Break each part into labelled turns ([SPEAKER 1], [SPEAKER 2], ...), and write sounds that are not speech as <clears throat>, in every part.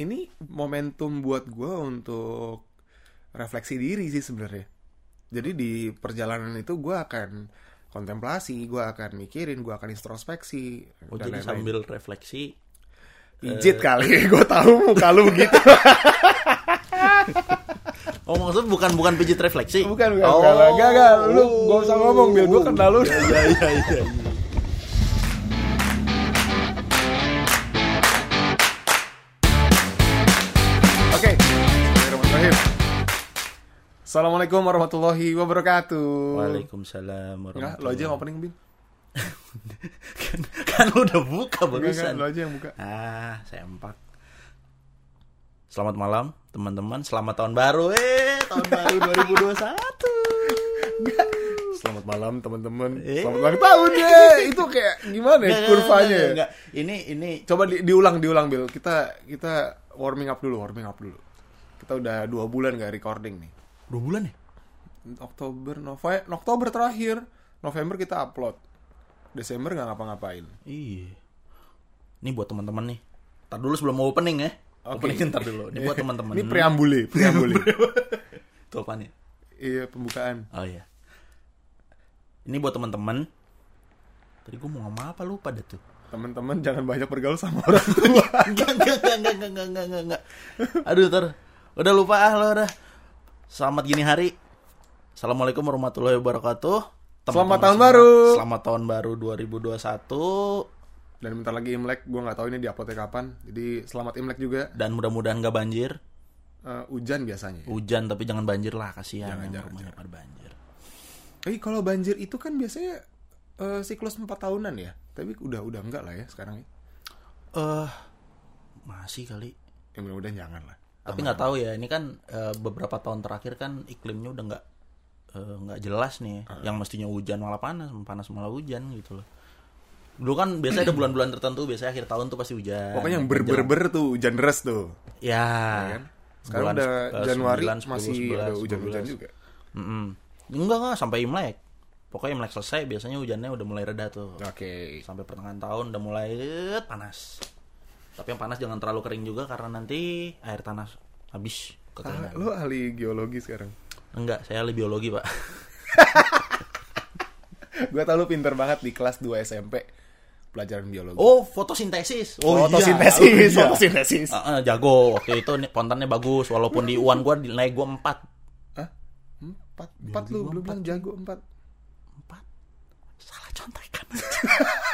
[SPEAKER 1] ini momentum buat gue untuk refleksi diri sih sebenarnya. Jadi di perjalanan itu gue akan kontemplasi, gue akan mikirin, gue akan introspeksi.
[SPEAKER 2] Oh,
[SPEAKER 1] dan
[SPEAKER 2] jadi
[SPEAKER 1] lain-lain.
[SPEAKER 2] sambil refleksi
[SPEAKER 1] pijit kali, <laughs> gue tahu muka lu begitu. <laughs>
[SPEAKER 2] Oh maksud bukan bukan pijit refleksi?
[SPEAKER 1] bukan, bukan,
[SPEAKER 2] oh.
[SPEAKER 1] bukan. Gak, gak, lu gak usah ngomong, Bil. Gue kenal lu.
[SPEAKER 2] Iya, iya, iya.
[SPEAKER 1] Assalamualaikum warahmatullahi wabarakatuh.
[SPEAKER 2] Waalaikumsalam warahmatullahi
[SPEAKER 1] lo aja yang opening, Bil. <laughs>
[SPEAKER 2] kan, kan lu udah buka
[SPEAKER 1] enggak,
[SPEAKER 2] barusan.
[SPEAKER 1] lo aja yang buka.
[SPEAKER 2] Ah, sempak. Selamat malam, teman-teman. Selamat tahun baru, eh, tahun baru <laughs> 2021.
[SPEAKER 1] Selamat malam teman-teman.
[SPEAKER 2] Eh.
[SPEAKER 1] Selamat ulang tahun ya. <laughs> Itu kayak gimana ya kurvanya? ya?
[SPEAKER 2] Ini ini
[SPEAKER 1] Coba di- diulang diulang Bil. Kita kita warming up dulu, warming up dulu. Kita udah dua bulan gak recording nih.
[SPEAKER 2] Dua bulan ya?
[SPEAKER 1] Oktober, November, Oktober terakhir. November kita upload. Desember nggak ngapa-ngapain.
[SPEAKER 2] Iya. Ini buat teman-teman nih. Ntar dulu sebelum mau opening ya.
[SPEAKER 1] Oke.
[SPEAKER 2] Opening ntar dulu. Ini buat <laughs> teman-teman.
[SPEAKER 1] Ini preambule, preambule. <laughs>
[SPEAKER 2] Itu apaan ya?
[SPEAKER 1] iya, pembukaan.
[SPEAKER 2] Oh iya. Ini buat teman-teman. Tadi gue mau ngomong apa lupa deh tuh.
[SPEAKER 1] Teman-teman jangan banyak bergaul sama orang tua. <laughs>
[SPEAKER 2] Enggak, enggak, enggak, enggak, enggak, enggak. Aduh, ntar. Udah lupa ah lo udah. Selamat gini hari. Assalamualaikum warahmatullahi wabarakatuh.
[SPEAKER 1] Selamat
[SPEAKER 2] Teman-teman
[SPEAKER 1] tahun
[SPEAKER 2] semua,
[SPEAKER 1] baru.
[SPEAKER 2] Selamat tahun baru 2021.
[SPEAKER 1] Dan bentar lagi Imlek, gue nggak tahu ini diuploadnya kapan. Jadi selamat Imlek juga.
[SPEAKER 2] Dan mudah-mudahan gak banjir.
[SPEAKER 1] Eh, hujan biasanya.
[SPEAKER 2] Hujan tapi jangan banjir lah, kasihan
[SPEAKER 1] Jangan,
[SPEAKER 2] yang
[SPEAKER 1] jangan,
[SPEAKER 2] rumahnya pada banjir.
[SPEAKER 1] Eh kalau banjir itu kan biasanya eh, siklus 4 tahunan ya. Tapi udah udah enggak lah ya sekarang. ya.
[SPEAKER 2] Eh, masih kali.
[SPEAKER 1] Ya mudah-mudahan jangan lah.
[SPEAKER 2] Tapi nggak tahu ya, ini kan eh, beberapa tahun terakhir kan iklimnya udah nggak eh, nggak jelas nih. Yang mestinya hujan malah panas, panas malah hujan gitu loh. Dulu kan biasanya ada bulan-bulan tertentu, biasanya akhir tahun tuh pasti hujan.
[SPEAKER 1] Pokoknya yang ber-ber-ber tuh hujan deras tuh.
[SPEAKER 2] Ya.
[SPEAKER 1] kan? Sekarang
[SPEAKER 2] Bulan
[SPEAKER 1] udah
[SPEAKER 2] eh,
[SPEAKER 1] Januari
[SPEAKER 2] 9, 10,
[SPEAKER 1] masih
[SPEAKER 2] 11,
[SPEAKER 1] ada hujan-hujan
[SPEAKER 2] 12.
[SPEAKER 1] juga.
[SPEAKER 2] Mm-mm. Enggak enggak sampai Imlek. Pokoknya Imlek selesai biasanya hujannya udah mulai reda tuh.
[SPEAKER 1] Oke.
[SPEAKER 2] Sampai pertengahan tahun udah mulai panas. Tapi yang panas jangan terlalu kering juga karena nanti air tanah habis
[SPEAKER 1] Ah, lo ahli geologi sekarang.
[SPEAKER 2] Enggak, saya ahli biologi, Pak. <laughs>
[SPEAKER 1] Gue tau lo pinter banget di kelas 2 SMP pelajaran biologi.
[SPEAKER 2] Oh, fotosintesis. Oh,
[SPEAKER 1] fotosintesis,
[SPEAKER 2] iya.
[SPEAKER 1] Fotosintesis.
[SPEAKER 2] Ah, ah, jago. Waktu itu pontannya bagus walaupun di UAN gua nilai gua 4.
[SPEAKER 1] Hah? Empat, empat lu belum bilang jago empat.
[SPEAKER 2] 4. Salah contekan. <laughs>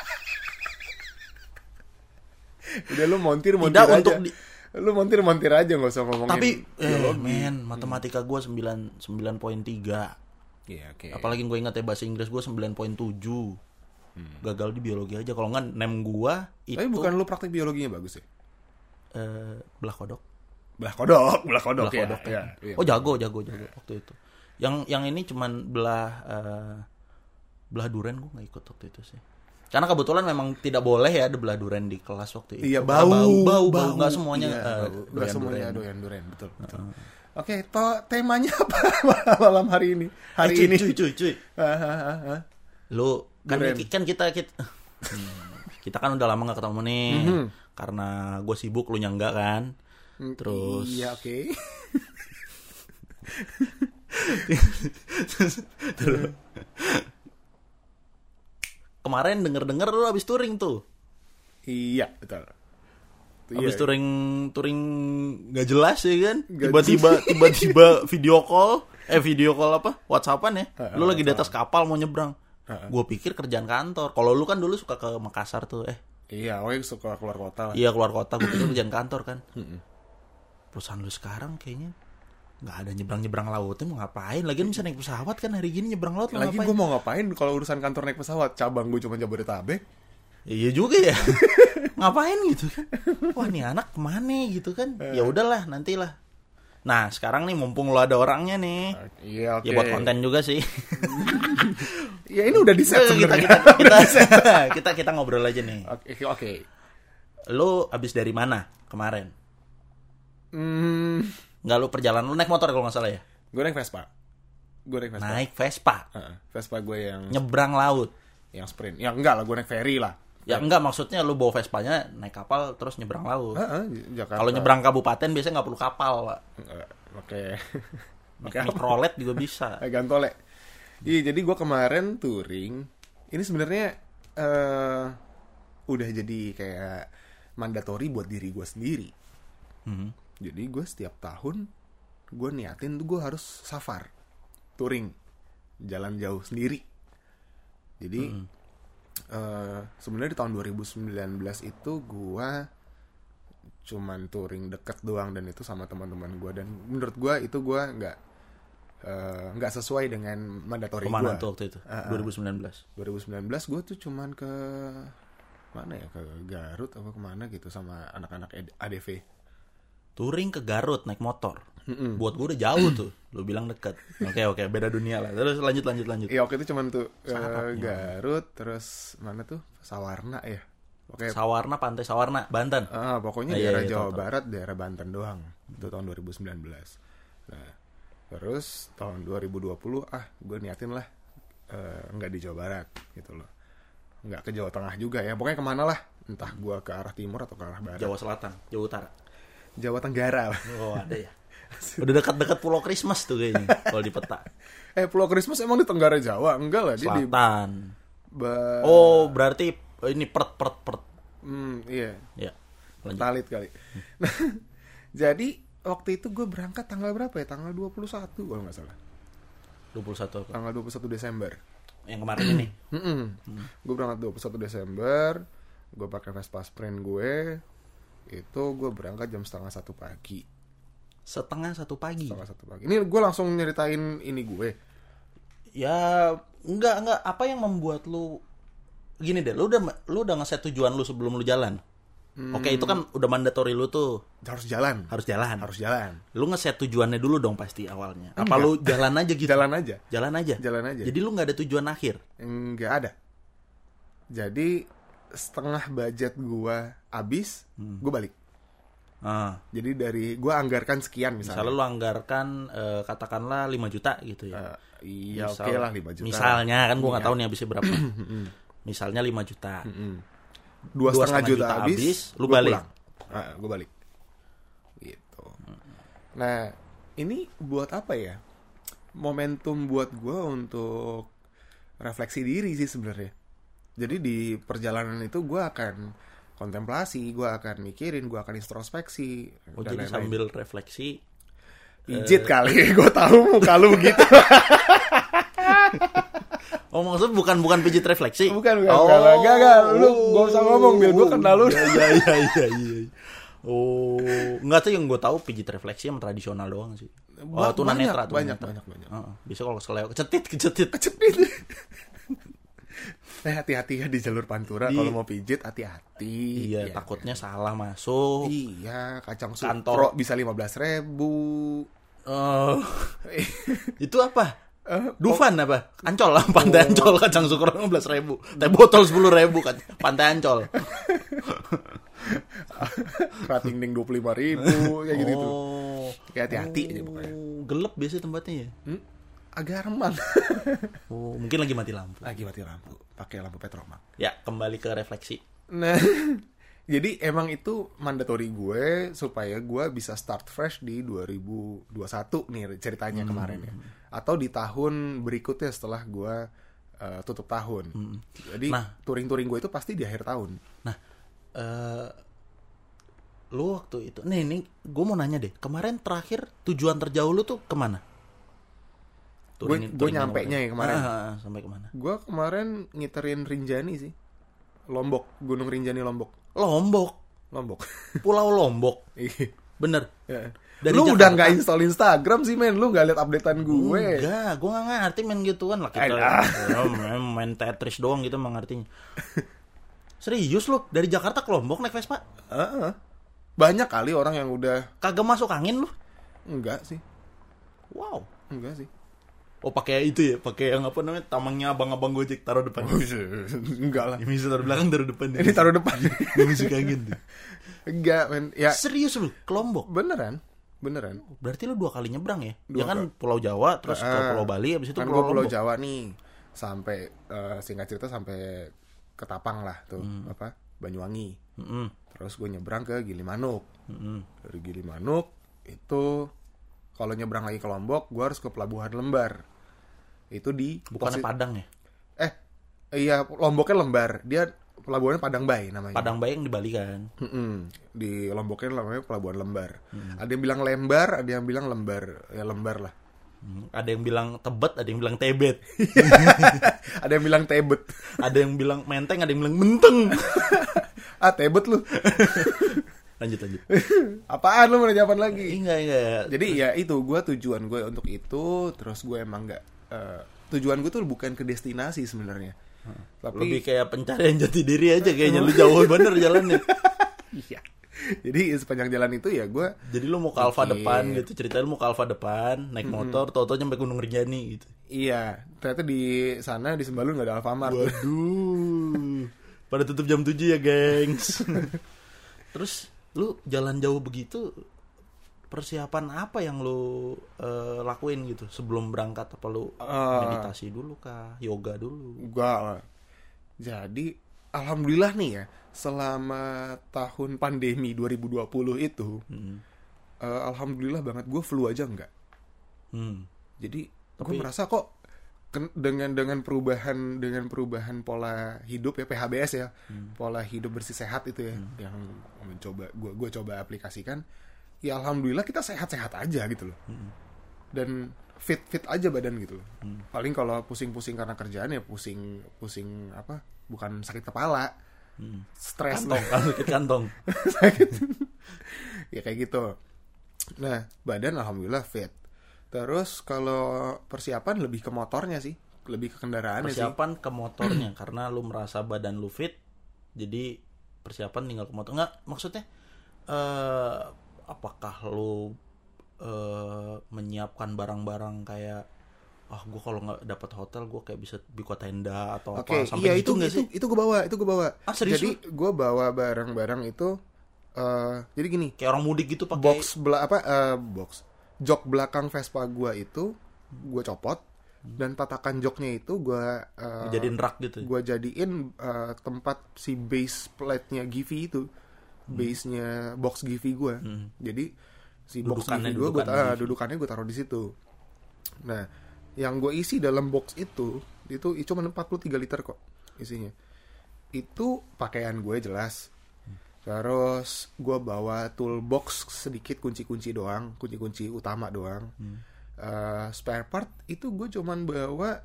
[SPEAKER 1] Udah lu montir montir
[SPEAKER 2] Tidak
[SPEAKER 1] aja.
[SPEAKER 2] untuk di-
[SPEAKER 1] Lu montir montir aja nggak usah ngomongin.
[SPEAKER 2] Tapi eh, men, matematika gua 9 9.3.
[SPEAKER 1] Iya oke.
[SPEAKER 2] Apalagi gue ingat ya bahasa Inggris gue 9.7 Gagal di biologi aja Kalau nggak nem gua itu
[SPEAKER 1] Tapi bukan lu praktek biologinya bagus ya?
[SPEAKER 2] eh, Belah kodok
[SPEAKER 1] Belah kodok, belah kodok,
[SPEAKER 2] Belah
[SPEAKER 1] ya.
[SPEAKER 2] kodok
[SPEAKER 1] Iya, iya.
[SPEAKER 2] Oh jago jago jago waktu itu Yang yang ini cuman belah eh, Belah duren gue nggak ikut waktu itu sih karena kebetulan memang tidak boleh ya ada belah duren di kelas waktu itu.
[SPEAKER 1] Iya
[SPEAKER 2] Karena
[SPEAKER 1] bau,
[SPEAKER 2] bau, bau, nggak semuanya
[SPEAKER 1] Iya,
[SPEAKER 2] eh,
[SPEAKER 1] bau.
[SPEAKER 2] Doyan
[SPEAKER 1] semuanya
[SPEAKER 2] duren.
[SPEAKER 1] doyan duren, betul. betul. Oke, to temanya <laughs> apa malam hari ini? Hari
[SPEAKER 2] Eh, cuy,
[SPEAKER 1] ini.
[SPEAKER 2] cuy, cuy, cuy.
[SPEAKER 1] Ah, ah, ah.
[SPEAKER 2] Lu kan,
[SPEAKER 1] Duren.
[SPEAKER 2] kan kita kita kita kan udah lama nggak ketemu nih. Karena gue sibuk lu nyangga kan. Terus
[SPEAKER 1] Iya oke. <laughs>
[SPEAKER 2] kemarin denger-denger lu habis touring tuh.
[SPEAKER 1] iya betul. Tuh,
[SPEAKER 2] Habis
[SPEAKER 1] iya.
[SPEAKER 2] touring touring nggak jelas ya kan? Tiba-tiba tiba-tiba video call, eh video call apa? WhatsAppan ya.
[SPEAKER 1] Heeh,
[SPEAKER 2] Lu lagi di atas kapal mau nyebrang.
[SPEAKER 1] Heeh.
[SPEAKER 2] Gue pikir kerjaan kantor. Kalau lu kan dulu suka ke Makassar tuh, eh
[SPEAKER 1] Iya, oh suka keluar kota lah.
[SPEAKER 2] Iya keluar kota gue pikir kerjaan kantor kan. Perusahaan lu sekarang kayaknya nggak ada nyebrang nyebrang lautnya mau ngapain? Lagian bisa naik pesawat kan hari gini nyebrang laut
[SPEAKER 1] Lagi gue mau ngapain kalau urusan kantor naik pesawat? Cabang gue cuma Jabodetabek.
[SPEAKER 2] Iya juga ya. <laughs> ngapain gitu kan? Wah nih anak ke mana gitu kan? Ya udahlah nantilah. Nah sekarang nih mumpung lo ada orangnya nih.
[SPEAKER 1] Iya oke.
[SPEAKER 2] Ya buat konten juga sih. <laughs>
[SPEAKER 1] Ya ini udah di set
[SPEAKER 2] kita, kita,
[SPEAKER 1] sebenarnya.
[SPEAKER 2] kita, <laughs> kita kita ngobrol aja nih.
[SPEAKER 1] Oke oke.
[SPEAKER 2] Lo abis dari mana kemarin?
[SPEAKER 1] Hmm,
[SPEAKER 2] Nggak lu perjalanan lu naik motor kalau nggak salah ya?
[SPEAKER 1] gue naik Vespa. Gue naik Vespa.
[SPEAKER 2] Naik Vespa,
[SPEAKER 1] Heeh, Vespa gue yang
[SPEAKER 2] nyebrang laut.
[SPEAKER 1] yang sprint. Ya enggak lah, gue naik ferry lah.
[SPEAKER 2] Ya enggak maksudnya lu bawa Vespanya naik kapal terus nyebrang laut.
[SPEAKER 1] Heeh, Jakarta.
[SPEAKER 2] Kalau nyebrang kabupaten biasanya nggak perlu kapal, Pak.
[SPEAKER 1] Enggak, Oke.
[SPEAKER 2] Mikrolet <laughs> juga bisa. <laughs>
[SPEAKER 1] Gantole. Iya, jadi gue kemarin touring. Ini sebenarnya eh udah jadi kayak mandatori buat diri gue sendiri.
[SPEAKER 2] Hmm.
[SPEAKER 1] Jadi gue setiap tahun gue niatin tuh gue harus safar, touring, jalan jauh sendiri. Jadi eh, sebenarnya di tahun 2019 itu gue cuman touring deket doang dan itu sama teman-teman gue dan menurut gue itu gue nggak eh, nggak sesuai dengan mandatori gue.
[SPEAKER 2] tuh waktu itu?
[SPEAKER 1] Ah, ah.
[SPEAKER 2] 2019.
[SPEAKER 1] 2019 gue tuh cuman ke mana ya ke Garut apa ke mana gitu sama anak-anak ED- ADV.
[SPEAKER 2] Touring ke Garut naik motor. Buat gue udah jauh tuh. Lu bilang deket. Oke oke, beda dunia lah. Terus lanjut lanjut lanjut.
[SPEAKER 1] Iya waktu itu cuman tuh
[SPEAKER 2] Sangat
[SPEAKER 1] Garut terus mana tuh Sawarna ya. Oke.
[SPEAKER 2] Sawarna Pantai Sawarna, Banten.
[SPEAKER 1] Ah, pokoknya
[SPEAKER 2] Ah, iya,
[SPEAKER 1] daerah
[SPEAKER 2] iya,
[SPEAKER 1] Jawa
[SPEAKER 2] tahu, tahu.
[SPEAKER 1] Barat, daerah Banten doang. Itu tahun 2019. Nah, terus tahun 2020 ah gue niatin lah eh, nggak di Jawa Barat gitu loh. Nggak ke Jawa Tengah juga ya. Pokoknya ke mana lah. Entah gue ke arah timur atau ke arah barat.
[SPEAKER 2] Jawa Selatan, Jawa Utara.
[SPEAKER 1] Jawa Tenggara.
[SPEAKER 2] Oh, <laughs> ada ya. Udah dekat-dekat Pulau Christmas tuh kayaknya kalau di peta.
[SPEAKER 1] eh Pulau Christmas emang di Tenggara Jawa? Enggak lah, dia di
[SPEAKER 2] Selatan.
[SPEAKER 1] Ba-
[SPEAKER 2] Oh, berarti ini pert pert pert.
[SPEAKER 1] Hmm, iya.
[SPEAKER 2] Ya. Lanjut.
[SPEAKER 1] Talit kali. Nah, <laughs> jadi waktu itu gue berangkat tanggal berapa ya? Tanggal 21 kalau nggak salah.
[SPEAKER 2] 21 apa?
[SPEAKER 1] Tanggal 21 Desember.
[SPEAKER 2] Yang kemarin ini. <clears throat>
[SPEAKER 1] Gue berangkat 21 Desember. Gue pakai Vespa Sprint gue. Itu gue berangkat jam setengah satu pagi.
[SPEAKER 2] Setengah satu pagi.
[SPEAKER 1] Setengah satu pagi. Ini gue langsung nyeritain ini gue.
[SPEAKER 2] Ya, enggak enggak apa yang membuat lu gini deh, lu udah lu udah ngeset tujuan lu sebelum lu jalan. Oke, itu kan udah mandatory lu tuh
[SPEAKER 1] Harus jalan.
[SPEAKER 2] harus jalan.
[SPEAKER 1] Harus jalan.
[SPEAKER 2] Lu ngeset tujuannya dulu dong pasti awalnya. Apa lu jalan aja gitu? <laughs>
[SPEAKER 1] Jalan aja.
[SPEAKER 2] Jalan aja.
[SPEAKER 1] Jalan aja.
[SPEAKER 2] Jadi lu nggak ada tujuan akhir.
[SPEAKER 1] Nggak ada. Jadi setengah budget gue habis, gue balik.
[SPEAKER 2] Ah,
[SPEAKER 1] Jadi dari gue anggarkan sekian
[SPEAKER 2] misalnya
[SPEAKER 1] misalnya.
[SPEAKER 2] lu anggarkan eh, katakanlah 5 juta gitu ya.
[SPEAKER 1] Eh, iya oke lah 5 juta.
[SPEAKER 2] Misalnya kan gua nggak
[SPEAKER 1] Iya.
[SPEAKER 2] tahu nih habisnya berapa. <clears throat> misalnya 5 juta.
[SPEAKER 1] Dua, setengah juta,
[SPEAKER 2] juta
[SPEAKER 1] habis,
[SPEAKER 2] habis, lu balik.
[SPEAKER 1] pulang. Ah, gue balik. Gitu. Nah ini buat apa ya? Momentum buat gue untuk refleksi diri sih sebenarnya. Jadi di perjalanan itu gue akan kontemplasi, gue akan mikirin, gue akan introspeksi
[SPEAKER 2] Oh,
[SPEAKER 1] dan
[SPEAKER 2] jadi
[SPEAKER 1] lain-lain.
[SPEAKER 2] sambil refleksi
[SPEAKER 1] Pijit kali, <laughs> gue tahu muka lu begitu. <laughs>
[SPEAKER 2] Oh maksud bukan bukan pijit refleksi?
[SPEAKER 1] Bukan, bukan,
[SPEAKER 2] Oh,
[SPEAKER 1] bukan. Enggak, enggak. Lu gak usah ngomong, Bil. Gua kenal lu.
[SPEAKER 2] Iya, iya, iya, iya, iya. Oh, enggak tuh yang gue tahu pijit refleksi yang tradisional doang sih. Oh, tunanetra,
[SPEAKER 1] banyak, banyak,
[SPEAKER 2] tunanetra.
[SPEAKER 1] banyak, banyak.
[SPEAKER 2] Heeh, Bisa kalau selewat kecetit, kecetit.
[SPEAKER 1] Cepet. Eh hati-hati ya di jalur pantura
[SPEAKER 2] Di-
[SPEAKER 1] kalau mau pijit hati-hati.
[SPEAKER 2] Iya, takutnya salah masuk.
[SPEAKER 1] Iya, kacang
[SPEAKER 2] Kantor.
[SPEAKER 1] sukro bisa lima belas ribu.
[SPEAKER 2] Oh, <laughs> itu apa? Dufan apa? Ancol lah, pantai Ancol kacang sukro 15 ribu, teh botol 10 ribu kan, pantai Ancol. <laughs>
[SPEAKER 1] Rating ding dua puluh lima ribu, kayak gitu gitu.
[SPEAKER 2] Oh,
[SPEAKER 1] Kayak hati-hati aja pokoknya.
[SPEAKER 2] Oh, gelap biasanya tempatnya ya.
[SPEAKER 1] Hmm? Agak remang.
[SPEAKER 2] Oh, mungkin lagi mati lampu.
[SPEAKER 1] Lagi mati lampu, pakai lampu petromak.
[SPEAKER 2] Ya, kembali ke refleksi.
[SPEAKER 1] Nah, <laughs> jadi emang itu mandatori gue supaya gue bisa start fresh di 2021 nih ceritanya
[SPEAKER 2] Hmm.
[SPEAKER 1] kemarin ya. Atau di tahun berikutnya setelah gue uh, tutup tahun. Jadi
[SPEAKER 2] Nah.
[SPEAKER 1] touring-touring gue itu pasti di akhir tahun.
[SPEAKER 2] Nah, eh lu waktu itu, nih, nih, gue mau nanya deh, kemarin terakhir tujuan terjauh lu tuh ke mana?
[SPEAKER 1] Gue
[SPEAKER 2] Touringin-
[SPEAKER 1] gue
[SPEAKER 2] touringin
[SPEAKER 1] nyampenya ya kemarin.
[SPEAKER 2] Ah, ah, ah, sampai ke mana?
[SPEAKER 1] Gue kemarin ngiterin Rinjani sih. Lombok, Gunung Rinjani Lombok.
[SPEAKER 2] Lombok,
[SPEAKER 1] Lombok.
[SPEAKER 2] Pulau Lombok, <laughs>
[SPEAKER 1] Iya.
[SPEAKER 2] bener.
[SPEAKER 1] Ya.
[SPEAKER 2] Dari
[SPEAKER 1] lu
[SPEAKER 2] Jakarta.
[SPEAKER 1] udah nggak install Instagram sih men, lu nggak liat updatean gue.
[SPEAKER 2] Enggak, gue gak ngerti main gituan lah kita. Ya, main, main Tetris doang gitu mengertinya. Serius lu dari Jakarta ke Lombok naik Vespa?
[SPEAKER 1] Heeh. Banyak kali orang yang udah
[SPEAKER 2] Kagak masuk angin lu?
[SPEAKER 1] enggak sih,
[SPEAKER 2] Wow.
[SPEAKER 1] enggak sih.
[SPEAKER 2] Oh pakai itu ya, pakai yang apa namanya tamangnya abang-abang gojek taruh depan.
[SPEAKER 1] enggak lah.
[SPEAKER 2] Bisa taruh belakang taruh depan.
[SPEAKER 1] Ini taruh depan.
[SPEAKER 2] Yang masuk angin tuh.
[SPEAKER 1] enggak men. Ya
[SPEAKER 2] Serius lu ke Lombok?
[SPEAKER 1] beneran, beneran.
[SPEAKER 2] Berarti lu dua kali nyebrang ya?
[SPEAKER 1] Dua
[SPEAKER 2] ya kan Pulau Jawa terus ke
[SPEAKER 1] Ah.
[SPEAKER 2] Pulau Bali habis itu
[SPEAKER 1] kan
[SPEAKER 2] Pulau
[SPEAKER 1] gue Pulau. Jawa nih, sampai eh, singkat cerita sampai Ketapang lah tuh apa Banyuwangi
[SPEAKER 2] Mm-mm.
[SPEAKER 1] terus gue nyebrang ke Gilimanuk
[SPEAKER 2] Mm-mm.
[SPEAKER 1] dari Gilimanuk itu kalau nyebrang lagi ke Lombok gue harus ke Pelabuhan Lembar itu di
[SPEAKER 2] Bukannya
[SPEAKER 1] posi-
[SPEAKER 2] Padang ya?
[SPEAKER 1] eh iya Lomboknya Lembar dia pelabuhannya Padang Bay namanya
[SPEAKER 2] Padang Bayang di Bali kan.
[SPEAKER 1] Mm-mm. di Lomboknya namanya Pelabuhan Lembar ada yang bilang Lembar ada yang bilang Lembar ya Lembar lah
[SPEAKER 2] Hmm, Ada yang bilang Tebet, ada yang bilang Tebet. <laughs>
[SPEAKER 1] ada yang bilang Tebet
[SPEAKER 2] ada yang bilang Menteng, ada yang bilang Menteng. <laughs>
[SPEAKER 1] ah Tebet lu <laughs>
[SPEAKER 2] lanjut lanjut.
[SPEAKER 1] apaan lu mau apaan lagi
[SPEAKER 2] Enggak enggak.
[SPEAKER 1] jadi ya itu gue tujuan gue untuk itu terus gue emang nggak eh, tujuan gue tuh bukan ke destinasi sebenarnya. Tapi
[SPEAKER 2] Lebih kayak pencarian jati diri aja kayaknya. Lu <laughs> jauh bener jalannya.
[SPEAKER 1] iya. Jadi sepanjang jalan itu ya gue
[SPEAKER 2] Jadi lu mau ke Alfa depan gitu, cerita lu mau ke Alfa depan, naik motor, tau-tau nyampe Gunung Rinjani gitu.
[SPEAKER 1] iya. Ternyata di sana di Sembalun nggak ada Alfamart.
[SPEAKER 2] Waduh. Pada tutup jam 7 ya, gengs. <laughs> Terus lu jalan jauh begitu persiapan apa yang lu eh, lakuin gitu sebelum berangkat apa lu
[SPEAKER 1] Eh.
[SPEAKER 2] meditasi dulu kah, yoga dulu?
[SPEAKER 1] Enggak lah. Jadi alhamdulillah nih ya, selama tahun pandemi 2020 itu
[SPEAKER 2] Hmm.
[SPEAKER 1] eh, alhamdulillah banget gue flu aja enggak.
[SPEAKER 2] Hmm.
[SPEAKER 1] Jadi gue merasa kok dengan dengan perubahan dengan perubahan pola hidup ya PHBS ya, pola hidup bersih sehat itu ya yang mencoba gue gue coba aplikasikan. Ya alhamdulillah kita sehat-sehat aja gitu loh. Dan fit fit aja badan gitu loh. Paling kalau pusing-pusing karena kerjaan ya pusing pusing apa? Bukan sakit kepala. Stres
[SPEAKER 2] Kantong, <laughs> kan sakit kantong.
[SPEAKER 1] sakit <laughs> ya kayak gitu nah badan alhamdulillah fit terus kalau persiapan lebih ke motornya sih lebih ke kendaraannya sih
[SPEAKER 2] Persiapan ke motornya <clears throat> karena lu merasa badan lu fit. Jadi persiapan tinggal ke motor. Enggak, maksudnya eh apakah lu eh menyiapkan barang-barang kayak ah gue kalau nggak dapat hotel gue kayak bisa bikin tenda atau
[SPEAKER 1] oke
[SPEAKER 2] apa sampai
[SPEAKER 1] iya
[SPEAKER 2] gitu
[SPEAKER 1] itu
[SPEAKER 2] nggak
[SPEAKER 1] itu
[SPEAKER 2] sih?
[SPEAKER 1] itu gue bawa itu gue bawa.
[SPEAKER 2] Ah, serius
[SPEAKER 1] jadi gue bawa barang-barang itu eh jadi gini.
[SPEAKER 2] Kayak orang mudik gitu pakai
[SPEAKER 1] box bela apa eh, box. Jok belakang Vespa gua itu gue copot. Dan tatakan joknya itu gue eh,
[SPEAKER 2] jadiin rak gitu
[SPEAKER 1] gue jadiin eh, tempat si base plate-nya Givi itu base-nya box Givi gue jadi si box Givi gue gue
[SPEAKER 2] Givi.
[SPEAKER 1] dudukannya. gue taruh di situ. Nah yang gue isi dalam box itu itu cuma 43 liter kok isinya. Itu pakaian gue jelas. Terus gue bawa toolbox sedikit kunci-kunci doang kunci-kunci utama doang. Eh, spare part itu gue cuman bawa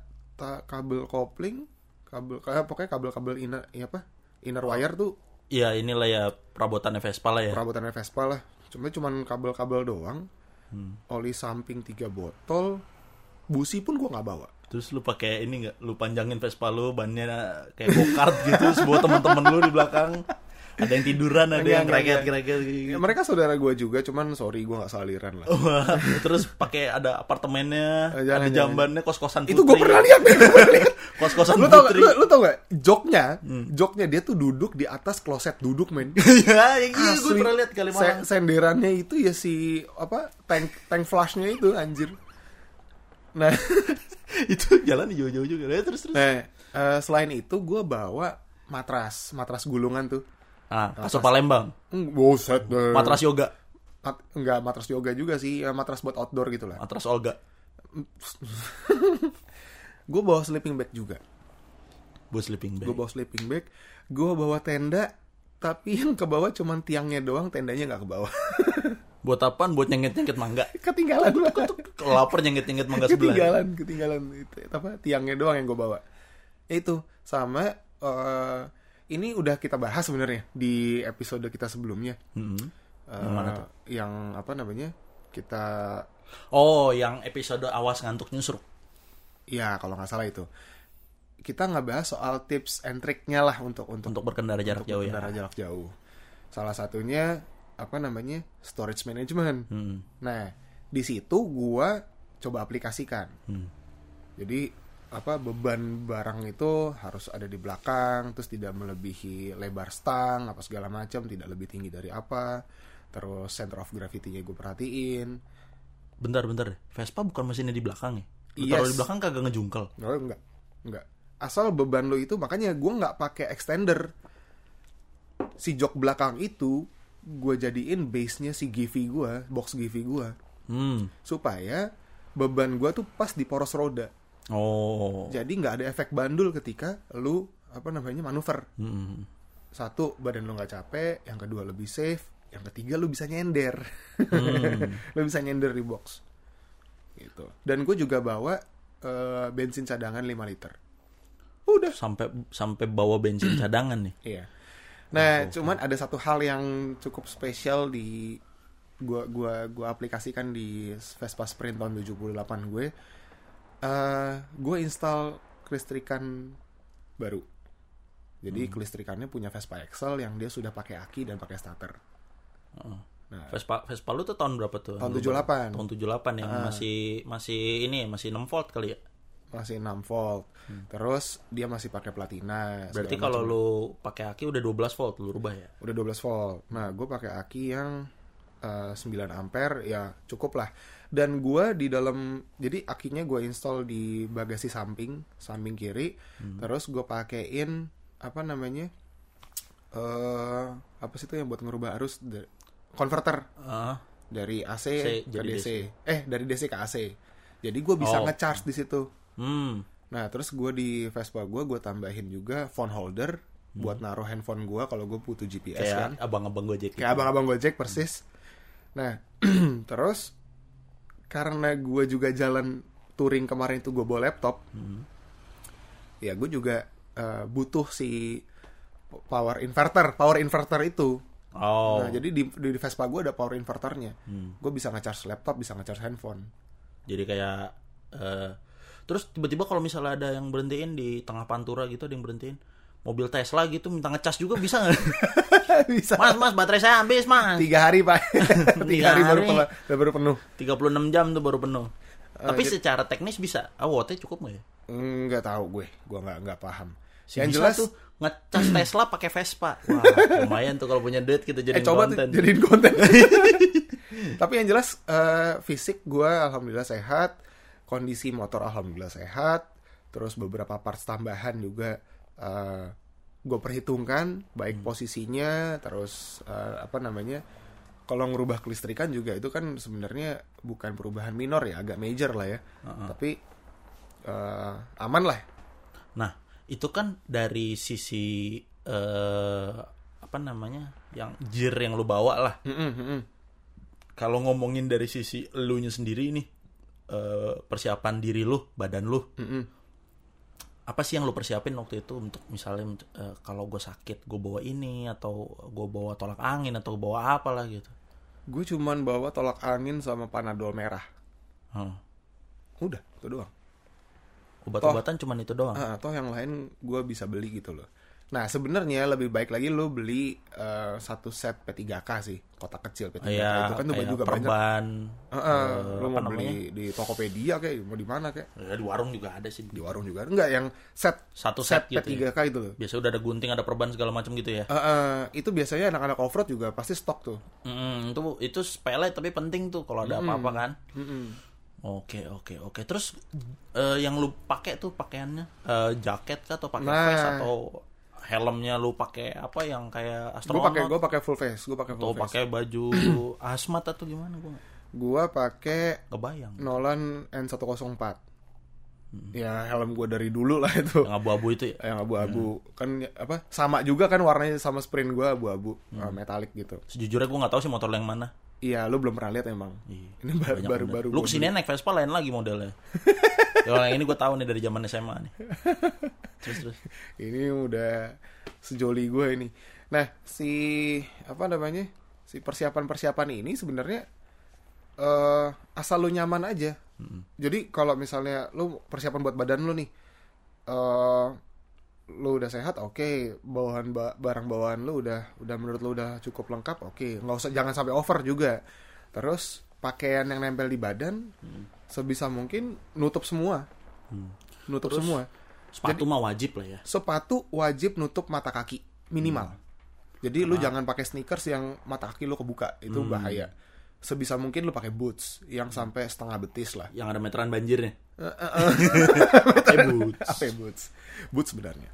[SPEAKER 1] kabel kopling kabel kayak pokoknya kabel-kabel inner ya apa inner wire tuh
[SPEAKER 2] Iya inilah ya perabotannya Vespa lah ya.
[SPEAKER 1] Perabotan Vespa lah. Cuma cuman kabel-kabel doang.
[SPEAKER 2] Hmm.
[SPEAKER 1] oli samping tiga botol. Busi pun gue nggak bawa.
[SPEAKER 2] Terus lu pakai ini nggak? Lu panjangin Vespa lu bannya kayak go-kart gitu <laughs> semua teman-teman lu di belakang ada yang tiduran ada yang keraget-keraget
[SPEAKER 1] Ya,
[SPEAKER 2] gitu.
[SPEAKER 1] mereka saudara gue juga cuman sorry gue nggak saliran lah.
[SPEAKER 2] Terus pakai ada apartemennya,
[SPEAKER 1] Eh, jangan,
[SPEAKER 2] ada jambannya kos-kosan putri.
[SPEAKER 1] itu gue pernah lihat gue pernah lihat. <laughs>
[SPEAKER 2] Kos-kosan
[SPEAKER 1] lu tau gak, lu, lu tau gak joknya joknya dia tuh duduk di atas kloset duduk men. <laughs>
[SPEAKER 2] Iya, yang iya gue pernah lihat kali
[SPEAKER 1] Se- senderannya itu ya si apa tank tank flashnya itu anjir. Nah <laughs>
[SPEAKER 2] itu jalan jauh-jauh juga. Ya, terus terus.
[SPEAKER 1] nah eh, selain itu gue bawa matras matras gulungan tuh
[SPEAKER 2] Ah, kasur Palembang,
[SPEAKER 1] Hmm, buset deh.
[SPEAKER 2] matras yoga,
[SPEAKER 1] Mat- enggak matras yoga juga sih ya, matras buat outdoor gitu lah
[SPEAKER 2] matras Olga. <laughs>
[SPEAKER 1] gue bawa sleeping bag juga
[SPEAKER 2] Buat sleeping bag.
[SPEAKER 1] gue bawa sleeping bag gue bawa tenda tapi <laughs> yang ke bawah cuman tiangnya doang tendanya nggak ke bawah <laughs>
[SPEAKER 2] Buat apaan? Buat nyengit-nyengit mangga.
[SPEAKER 1] ketinggalan
[SPEAKER 2] Kalau lapar nyengit-nyengit mangga sebelah.
[SPEAKER 1] ketinggalan ketinggalan itu apa tiangnya doang yang gue bawa itu sama eh, ini udah kita bahas sebenarnya di episode kita sebelumnya
[SPEAKER 2] Mm-mm.
[SPEAKER 1] Eh,
[SPEAKER 2] Yang mana tuh?
[SPEAKER 1] yang apa namanya kita
[SPEAKER 2] Oh, yang episode awas ngantuk nyusruk.
[SPEAKER 1] ya kalau nggak salah itu kita nggak bahas soal tips and triknya lah untuk untuk
[SPEAKER 2] Untuk berkendara jarak jauh ya.
[SPEAKER 1] berkendara jarak jauh salah satunya apa namanya storage management
[SPEAKER 2] Hmm.
[SPEAKER 1] nah di situ gua coba aplikasikan
[SPEAKER 2] Hmm.
[SPEAKER 1] jadi apa beban barang itu harus ada di belakang terus tidak melebihi lebar stang apa segala macam tidak lebih tinggi dari apa terus center of gravity-nya gue perhatiin
[SPEAKER 2] Bentar, bentar. Vespa bukan mesinnya di belakang ya? Lu
[SPEAKER 1] Yes.
[SPEAKER 2] taruh di belakang kagak ngejungkel.
[SPEAKER 1] oh enggak enggak asal beban lo itu makanya gue nggak pakai extender si jok belakang itu gue jadiin base nya si Givi gue box Givi gue
[SPEAKER 2] Hmm.
[SPEAKER 1] supaya beban gue tuh pas di poros roda
[SPEAKER 2] Oh.
[SPEAKER 1] jadi nggak ada efek bandul ketika lu apa namanya manuver.
[SPEAKER 2] Hmm.
[SPEAKER 1] satu badan lu nggak capek yang kedua lebih safe yang ketiga lu bisa nyender. <laughs> Lu bisa nyender di box. Gitu. Dan gue juga bawa eh, bensin cadangan 5 liter. Udah.
[SPEAKER 2] Sampai sampai bawa bensin cadangan nih.
[SPEAKER 1] iya. Nah cuman ada satu hal yang cukup spesial di gua gua gua aplikasikan di Vespa Sprint tahun 78 gue eh gue install kelistrikan baru jadi kelistrikannya punya Vespa Excel yang dia sudah pakai aki dan pakai starter
[SPEAKER 2] Heeh.
[SPEAKER 1] nah
[SPEAKER 2] Vespa Vespa lu tuh tahun berapa tuh?
[SPEAKER 1] Tahun
[SPEAKER 2] Lu
[SPEAKER 1] 78.
[SPEAKER 2] Tahun 78 yang masih masih ini masih 6 volt kali ya.
[SPEAKER 1] masih 6 volt terus dia masih pakai platina
[SPEAKER 2] Berarti kalau
[SPEAKER 1] macam.
[SPEAKER 2] lu pakai aki udah 12 volt lu rubah ya.
[SPEAKER 1] udah 12 volt nah gue pakai aki yang eh, 9 ampere ya cukup lah dan gue di dalam jadi akinya gue install di bagasi samping samping kiri terus gue pakein apa namanya eh apa sih itu yang buat ngerubah arus converter
[SPEAKER 2] Ah,
[SPEAKER 1] dari AC
[SPEAKER 2] C
[SPEAKER 1] ke
[SPEAKER 2] jadi
[SPEAKER 1] DC. eh dari DC ke AC jadi gue bisa
[SPEAKER 2] Oh.
[SPEAKER 1] ngecharge di situ
[SPEAKER 2] hmm.
[SPEAKER 1] Nah, terus gue di Vespa gue, gue tambahin juga phone holder buat naruh handphone gue kalau gue butuh GPS kan.
[SPEAKER 2] Kayak abang-abang Gojek.
[SPEAKER 1] Kayak abang-abang Gojek persis. Nah, <clears throat> terus karena gue juga jalan touring kemarin itu gue bawa laptop, ya gue juga eh, butuh si power inverter, power inverter itu.
[SPEAKER 2] Oh.
[SPEAKER 1] Nah, jadi di, di Vespa gue ada power inverternya. Gue bisa ngecharge laptop, bisa ngecharge handphone.
[SPEAKER 2] Jadi kayak eh, terus tiba-tiba kalau misalnya ada yang berhentiin di tengah pantura gitu ada yang berhentiin mobil Tesla gitu minta ngecas juga bisa nggak? <laughs> <laughs>
[SPEAKER 1] bisa.
[SPEAKER 2] mas mas baterai saya habis mas.
[SPEAKER 1] Tiga hari pak, <laughs> tiga
[SPEAKER 2] Tiga
[SPEAKER 1] hari, baru
[SPEAKER 2] hari.
[SPEAKER 1] pel- baru penuh.
[SPEAKER 2] 36 jam tuh baru penuh.
[SPEAKER 1] Eh,
[SPEAKER 2] Tapi secara teknis bisa. Wattnya cukup nggak ya?
[SPEAKER 1] Nggak tahu gue, gue nggak nggak paham.
[SPEAKER 2] Si
[SPEAKER 1] yang jelas
[SPEAKER 2] tuh ngecas <clears throat> Tesla pakai Vespa. Wah, lumayan tuh kalau punya duit kita
[SPEAKER 1] eh
[SPEAKER 2] jadi
[SPEAKER 1] coba tuh
[SPEAKER 2] konten.
[SPEAKER 1] jadiin konten. <laughs> Tapi yang jelas eh, fisik gue alhamdulillah sehat, kondisi motor alhamdulillah sehat, terus beberapa parts tambahan juga eh, gue perhitungkan baik
[SPEAKER 2] Hmm.
[SPEAKER 1] posisinya, terus eh, apa namanya. Kalau ngerubah kelistrikan juga itu kan sebenarnya bukan perubahan minor ya, agak major lah ya. Tapi eh, aman lah.
[SPEAKER 2] Nah, itu kan dari sisi eh apa namanya? Yang gear yang lu bawa lah.
[SPEAKER 1] Mm-mm, mm-mm.
[SPEAKER 2] Kalau ngomongin dari sisi elunya sendiri nih eh persiapan diri lu, badan lu.
[SPEAKER 1] Mm-mm.
[SPEAKER 2] Apa sih yang lu persiapin waktu itu untuk misalnya eh, kalau gue sakit gue bawa ini atau gue bawa tolak angin atau bawa apa lah gitu.
[SPEAKER 1] Gue cuman bawa tolak angin sama panadol merah.
[SPEAKER 2] Hmm.
[SPEAKER 1] Udah, itu doang.
[SPEAKER 2] Obat-obatan cuman itu doang.
[SPEAKER 1] Ah, atau yang lain gue bisa beli gitu loh. Nah sebenarnya lebih baik lagi lo beli eh, satu set P3K sih, kotak kecil P3K
[SPEAKER 2] Iya,
[SPEAKER 1] itu kan tuh juga banyak.
[SPEAKER 2] perban.
[SPEAKER 1] Ah,
[SPEAKER 2] eh,
[SPEAKER 1] lo
[SPEAKER 2] apa
[SPEAKER 1] mau
[SPEAKER 2] namanya?
[SPEAKER 1] beli di Tokopedia kayak mau di mana kayak
[SPEAKER 2] Ya, di warung juga ada sih.
[SPEAKER 1] di warung juga enggak yang set
[SPEAKER 2] Satu set, gitu. ya.
[SPEAKER 1] P3K itu loh.
[SPEAKER 2] Biasa udah ada gunting, ada perban segala macam gitu ya.
[SPEAKER 1] Ah, ah, itu biasanya anak-anak offroad juga pasti stok tuh.
[SPEAKER 2] Mm, itu itu sepele tapi penting tuh kalau ada apa-apa kan.
[SPEAKER 1] Mm-mm.
[SPEAKER 2] Oke oke oke. Terus eh, yang lu pakai tuh pakaiannya eh, jaket kah atau pakai
[SPEAKER 1] Nah.
[SPEAKER 2] vest atau helmnya lu pakai apa yang kayak
[SPEAKER 1] Gue
[SPEAKER 2] astronot
[SPEAKER 1] pakai gue pakai full face, gue pakai full face.
[SPEAKER 2] pakai baju <clears throat> asmat atau gimana gua nggak
[SPEAKER 1] Gue pakai
[SPEAKER 2] kebayang.
[SPEAKER 1] Nolan N104.
[SPEAKER 2] Hmm.
[SPEAKER 1] Ya helm gue dari dulu lah itu.
[SPEAKER 2] Yang abu-abu itu ya.
[SPEAKER 1] yang abu-abu kan ya, apa sama juga kan warnanya sama sprint gua abu-abu
[SPEAKER 2] Hmm.
[SPEAKER 1] metalik gitu
[SPEAKER 2] Sejujurnya gua nggak tahu sih motor yang mana.
[SPEAKER 1] iya lu belum pernah lihat emang
[SPEAKER 2] Iya,
[SPEAKER 1] ini baru baru
[SPEAKER 2] bener.
[SPEAKER 1] baru
[SPEAKER 2] Lu
[SPEAKER 1] ke
[SPEAKER 2] sini naik Vespa lain lagi modelnya. <laughs> <laughs> Kalau yang ini gue tahu nih dari zaman SMA nih. Terus terus.
[SPEAKER 1] ini udah sejoli gue ini. Nah si apa namanya si persiapan persiapan ini sebenarnya eh asal lu nyaman aja. Jadi kalau misalnya lu persiapan buat badan lu nih eh lu udah sehat oke. Bawahan ba- barang bawaan lu udah udah menurut lu udah cukup lengkap oke. Nggak usah jangan sampai over juga. Terus pakaian yang nempel di badan sebisa mungkin nutup semua nutup
[SPEAKER 2] Terus?
[SPEAKER 1] semua
[SPEAKER 2] Sepatu mah wajib lah ya.
[SPEAKER 1] sepatu wajib nutup mata kaki minimal. Jadi lu jangan pakai sneakers yang mata kaki lu kebuka, itu bahaya. sebisa mungkin lu pakai boots yang sampai setengah betis lah.
[SPEAKER 2] Yang ada meteran banjirnya. <laughs>
[SPEAKER 1] Pakai
[SPEAKER 2] boots.
[SPEAKER 1] HP boots. Boots sebenarnya.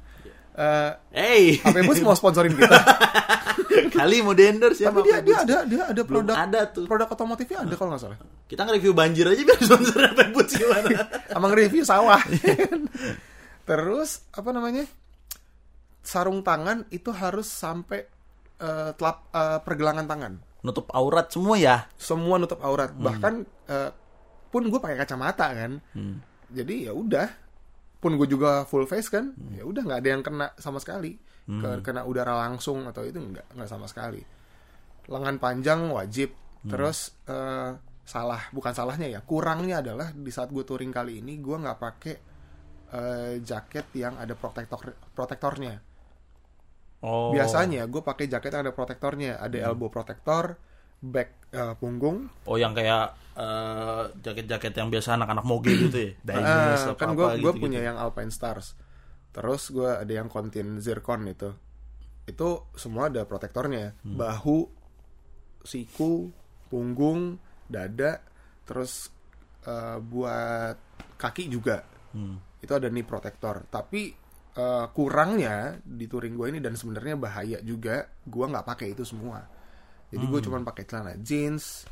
[SPEAKER 1] Eh,
[SPEAKER 2] Hey,
[SPEAKER 1] HP boots mau sponsorin kita. <laughs>
[SPEAKER 2] kali mau di endorse ya.
[SPEAKER 1] Tapi dia dia ada dia ada
[SPEAKER 2] Belum
[SPEAKER 1] produk
[SPEAKER 2] ada tuh.
[SPEAKER 1] produk otomotifnya ada kalau nggak salah.
[SPEAKER 2] Kita nge-review banjir aja biar <laughs> sponsor apa boots gimana? <laughs>
[SPEAKER 1] Emang review sawah. <laughs> Terus apa namanya? Sarung tangan itu harus sampai eh, telap eh, pergelangan tangan.
[SPEAKER 2] Nutup aurat semua ya.
[SPEAKER 1] Semua nutup aurat. Bahkan eh, pun gue pakai kacamata kan.
[SPEAKER 2] Hmm.
[SPEAKER 1] Jadi ya udah. Pun gue juga full face kan. Ya udah nggak ada yang kena sama sekali. Ke- Kena udara langsung atau itu nggak nggak sama sekali. Lengan panjang wajib. Terus eh, salah bukan salahnya ya. Kurangnya adalah di saat gue touring kali ini gue nggak pakai eh, jaket yang ada protektor protektornya.
[SPEAKER 2] Oh.
[SPEAKER 1] Biasanya gue pakai jaket yang ada protektornya, ada elbow protector, back eh, punggung.
[SPEAKER 2] Oh yang kayak eh, jaket-jaket yang biasa anak-anak moge gitu ya. Apa
[SPEAKER 1] kan gue gue punya yang Alpine Stars. Terus gue ada yang Contin Zircon itu. Itu semua ada protektornya.
[SPEAKER 2] Hmm.
[SPEAKER 1] Bahu, siku, punggung, dada, terus eh, buat kaki juga.
[SPEAKER 2] Hmm.
[SPEAKER 1] Itu ada knee protector. Tapi eh, kurangnya di touring gue ini dan sebenarnya bahaya juga, gue nggak pakai itu semua. Jadi gue cuman pakai celana jeans,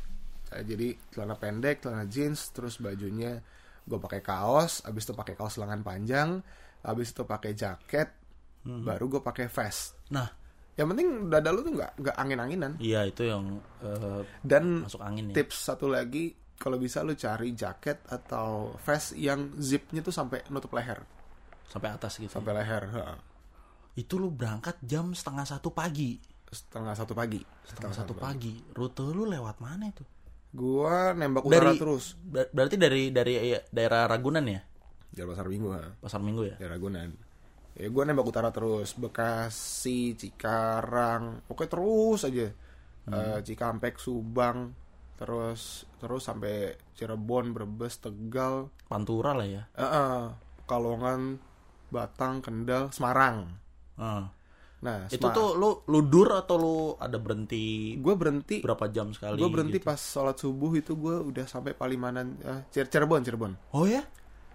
[SPEAKER 1] eh, jadi celana pendek, celana jeans, terus bajunya gue pakai kaos, abis itu pakai kaos lengan panjang, abis itu pakai jaket, baru gue pakai vest.
[SPEAKER 2] Nah,
[SPEAKER 1] Yang penting dada lu tuh nggak nggak angin-anginan.
[SPEAKER 2] iya itu yang eh,
[SPEAKER 1] Dan
[SPEAKER 2] masuk angin ya.
[SPEAKER 1] tips satu lagi, kalau bisa lu cari jaket atau vest yang zipnya tuh sampai nutup leher,
[SPEAKER 2] Sampai atas gitu.
[SPEAKER 1] sampai leher. ha.
[SPEAKER 2] Itu lu berangkat jam setengah satu pagi.
[SPEAKER 1] Setengah satu pagi.
[SPEAKER 2] Setengah satu pagi. Rute lu lewat mana itu?
[SPEAKER 1] Gua nembak utara terus.
[SPEAKER 2] ber- berarti dari dari eh, daerah Ragunan ya?
[SPEAKER 1] Jalan pasar minggu ha.
[SPEAKER 2] Pasar Minggu ya?
[SPEAKER 1] Ya Ragunan. Ya gue nembak utara terus. Bekasi, Cikarang. Oke terus aja. Eh, Cikampek, Subang. Terus terus sampai Cirebon, Brebes, Tegal.
[SPEAKER 2] Pantura lah ya.
[SPEAKER 1] Eh, eh, Kalongan, Batang, Kendal, Semarang.
[SPEAKER 2] Ah.
[SPEAKER 1] Nah,
[SPEAKER 2] Itu tuh lu ludur atau lu ada berhenti
[SPEAKER 1] gue berhenti.
[SPEAKER 2] berapa jam sekali?
[SPEAKER 1] Gue berhenti
[SPEAKER 2] gitu?
[SPEAKER 1] pas sholat subuh itu gue udah sampai Palimanan, Cir- Cirebon, Cirebon.
[SPEAKER 2] Oh ya?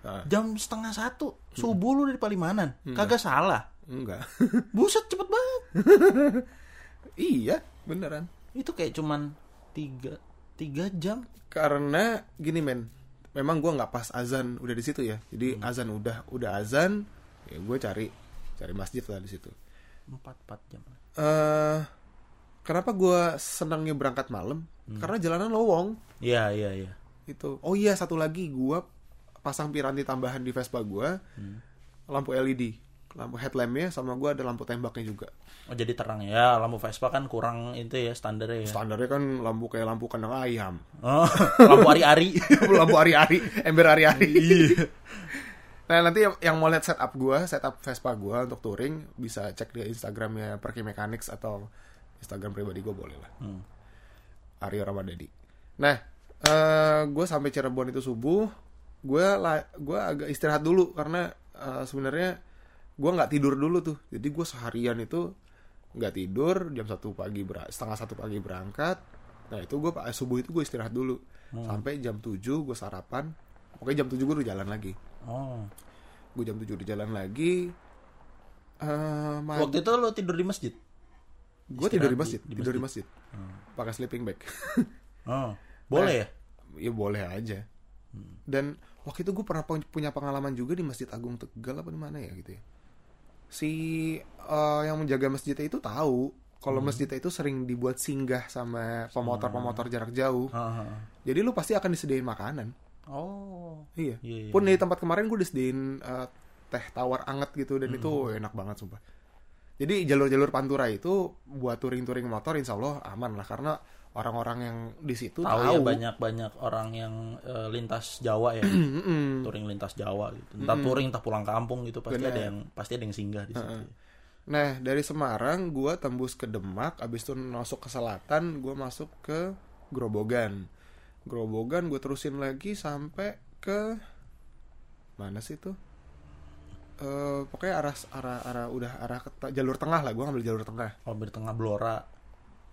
[SPEAKER 1] Ah.
[SPEAKER 2] Jam setengah satu subuh lu dari Palimanan. Kagak salah.
[SPEAKER 1] Enggak. <laughs>
[SPEAKER 2] Buset cepet banget.
[SPEAKER 1] iya, beneran.
[SPEAKER 2] Itu kayak cuman tiga tiga jam.
[SPEAKER 1] karena gini men memang gue nggak pas azan udah di situ ya jadi
[SPEAKER 2] Hmm.
[SPEAKER 1] azan udah udah azan ya gue cari cari masjid lah di situ
[SPEAKER 2] Empat empat jam.
[SPEAKER 1] eh kenapa gue senangnya berangkat malam
[SPEAKER 2] Hmm.
[SPEAKER 1] karena jalanan lowong
[SPEAKER 2] Iya iya iya.
[SPEAKER 1] itu oh iya satu lagi gue pasang piranti tambahan di Vespa gue
[SPEAKER 2] Hmm.
[SPEAKER 1] lampu LED lampu headlampnya sama gue ada lampu tembaknya juga
[SPEAKER 2] Oh jadi terang ya. Lampu Vespa kan kurang itu ya standarnya ya.
[SPEAKER 1] standarnya kan lampu kayak lampu kandang ayam
[SPEAKER 2] Oh, <laughs> lampu ari-ari. <laughs>
[SPEAKER 1] lampu ari-ari, ember ari-ari. nah nanti yang, mau lihat setup gua, setup Vespa gua untuk touring bisa cek di Instagramnya Perky Mechanics atau Instagram pribadi gua boleh lah.
[SPEAKER 2] Hmm.
[SPEAKER 1] Aryo Ramadadi. Nah, eh gue sampai Cirebon itu subuh, gue la- gua agak istirahat dulu karena eh, sebenarnya gua nggak tidur dulu tuh. Jadi gue seharian itu nggak tidur, jam satu pagi ber- setengah satu pagi berangkat. Nah itu gue subuh itu gue istirahat dulu sampai jam 7 gue sarapan. Oke jam 7 gue udah jalan lagi.
[SPEAKER 2] Oh.
[SPEAKER 1] Gue jam 7 udah jalan lagi. Eh
[SPEAKER 2] Waktu itu lu tidur di masjid?
[SPEAKER 1] gue tidur di masjid,
[SPEAKER 2] di- di
[SPEAKER 1] tidur di masjid, pakai sleeping bag.
[SPEAKER 2] Oh. <laughs> Boleh ya?
[SPEAKER 1] ya boleh aja dan waktu itu gue pernah pu- punya pengalaman juga di Masjid Agung Tegal apa di mana ya gitu ya. Si eh, yang menjaga masjidnya itu tahu kalau masjidnya itu sering dibuat singgah sama pemotor-pemotor jarak jauh.
[SPEAKER 2] Ah.
[SPEAKER 1] jadi lu pasti akan disediain makanan.
[SPEAKER 2] Oh.
[SPEAKER 1] iya.
[SPEAKER 2] Iya, iya,
[SPEAKER 1] pun di tempat kemarin gue disediain eh, teh tawar anget gitu dan itu enak banget sumpah. Jadi jalur-jalur pantura itu buat touring-touring motor insya Allah aman lah karena orang-orang yang di situ
[SPEAKER 2] Tahu
[SPEAKER 1] tahu,
[SPEAKER 2] ya banyak-banyak orang yang eh, lintas Jawa ya. <clears throat> Touring lintas Jawa gitu. Entah touring entah pulang kampung gitu pasti
[SPEAKER 1] Bener.
[SPEAKER 2] ada yang pasti ada yang singgah di situ.
[SPEAKER 1] Nah, dari Semarang gua tembus ke Demak, abis itu masuk ke selatan, gua masuk ke Grobogan. Grobogan gue terusin lagi sampai ke mana sih tuh? Eh pokoknya arah arah arah udah arah ke jalur tengah lah, gua ngambil jalur tengah.
[SPEAKER 2] Kalau di tengah Blora.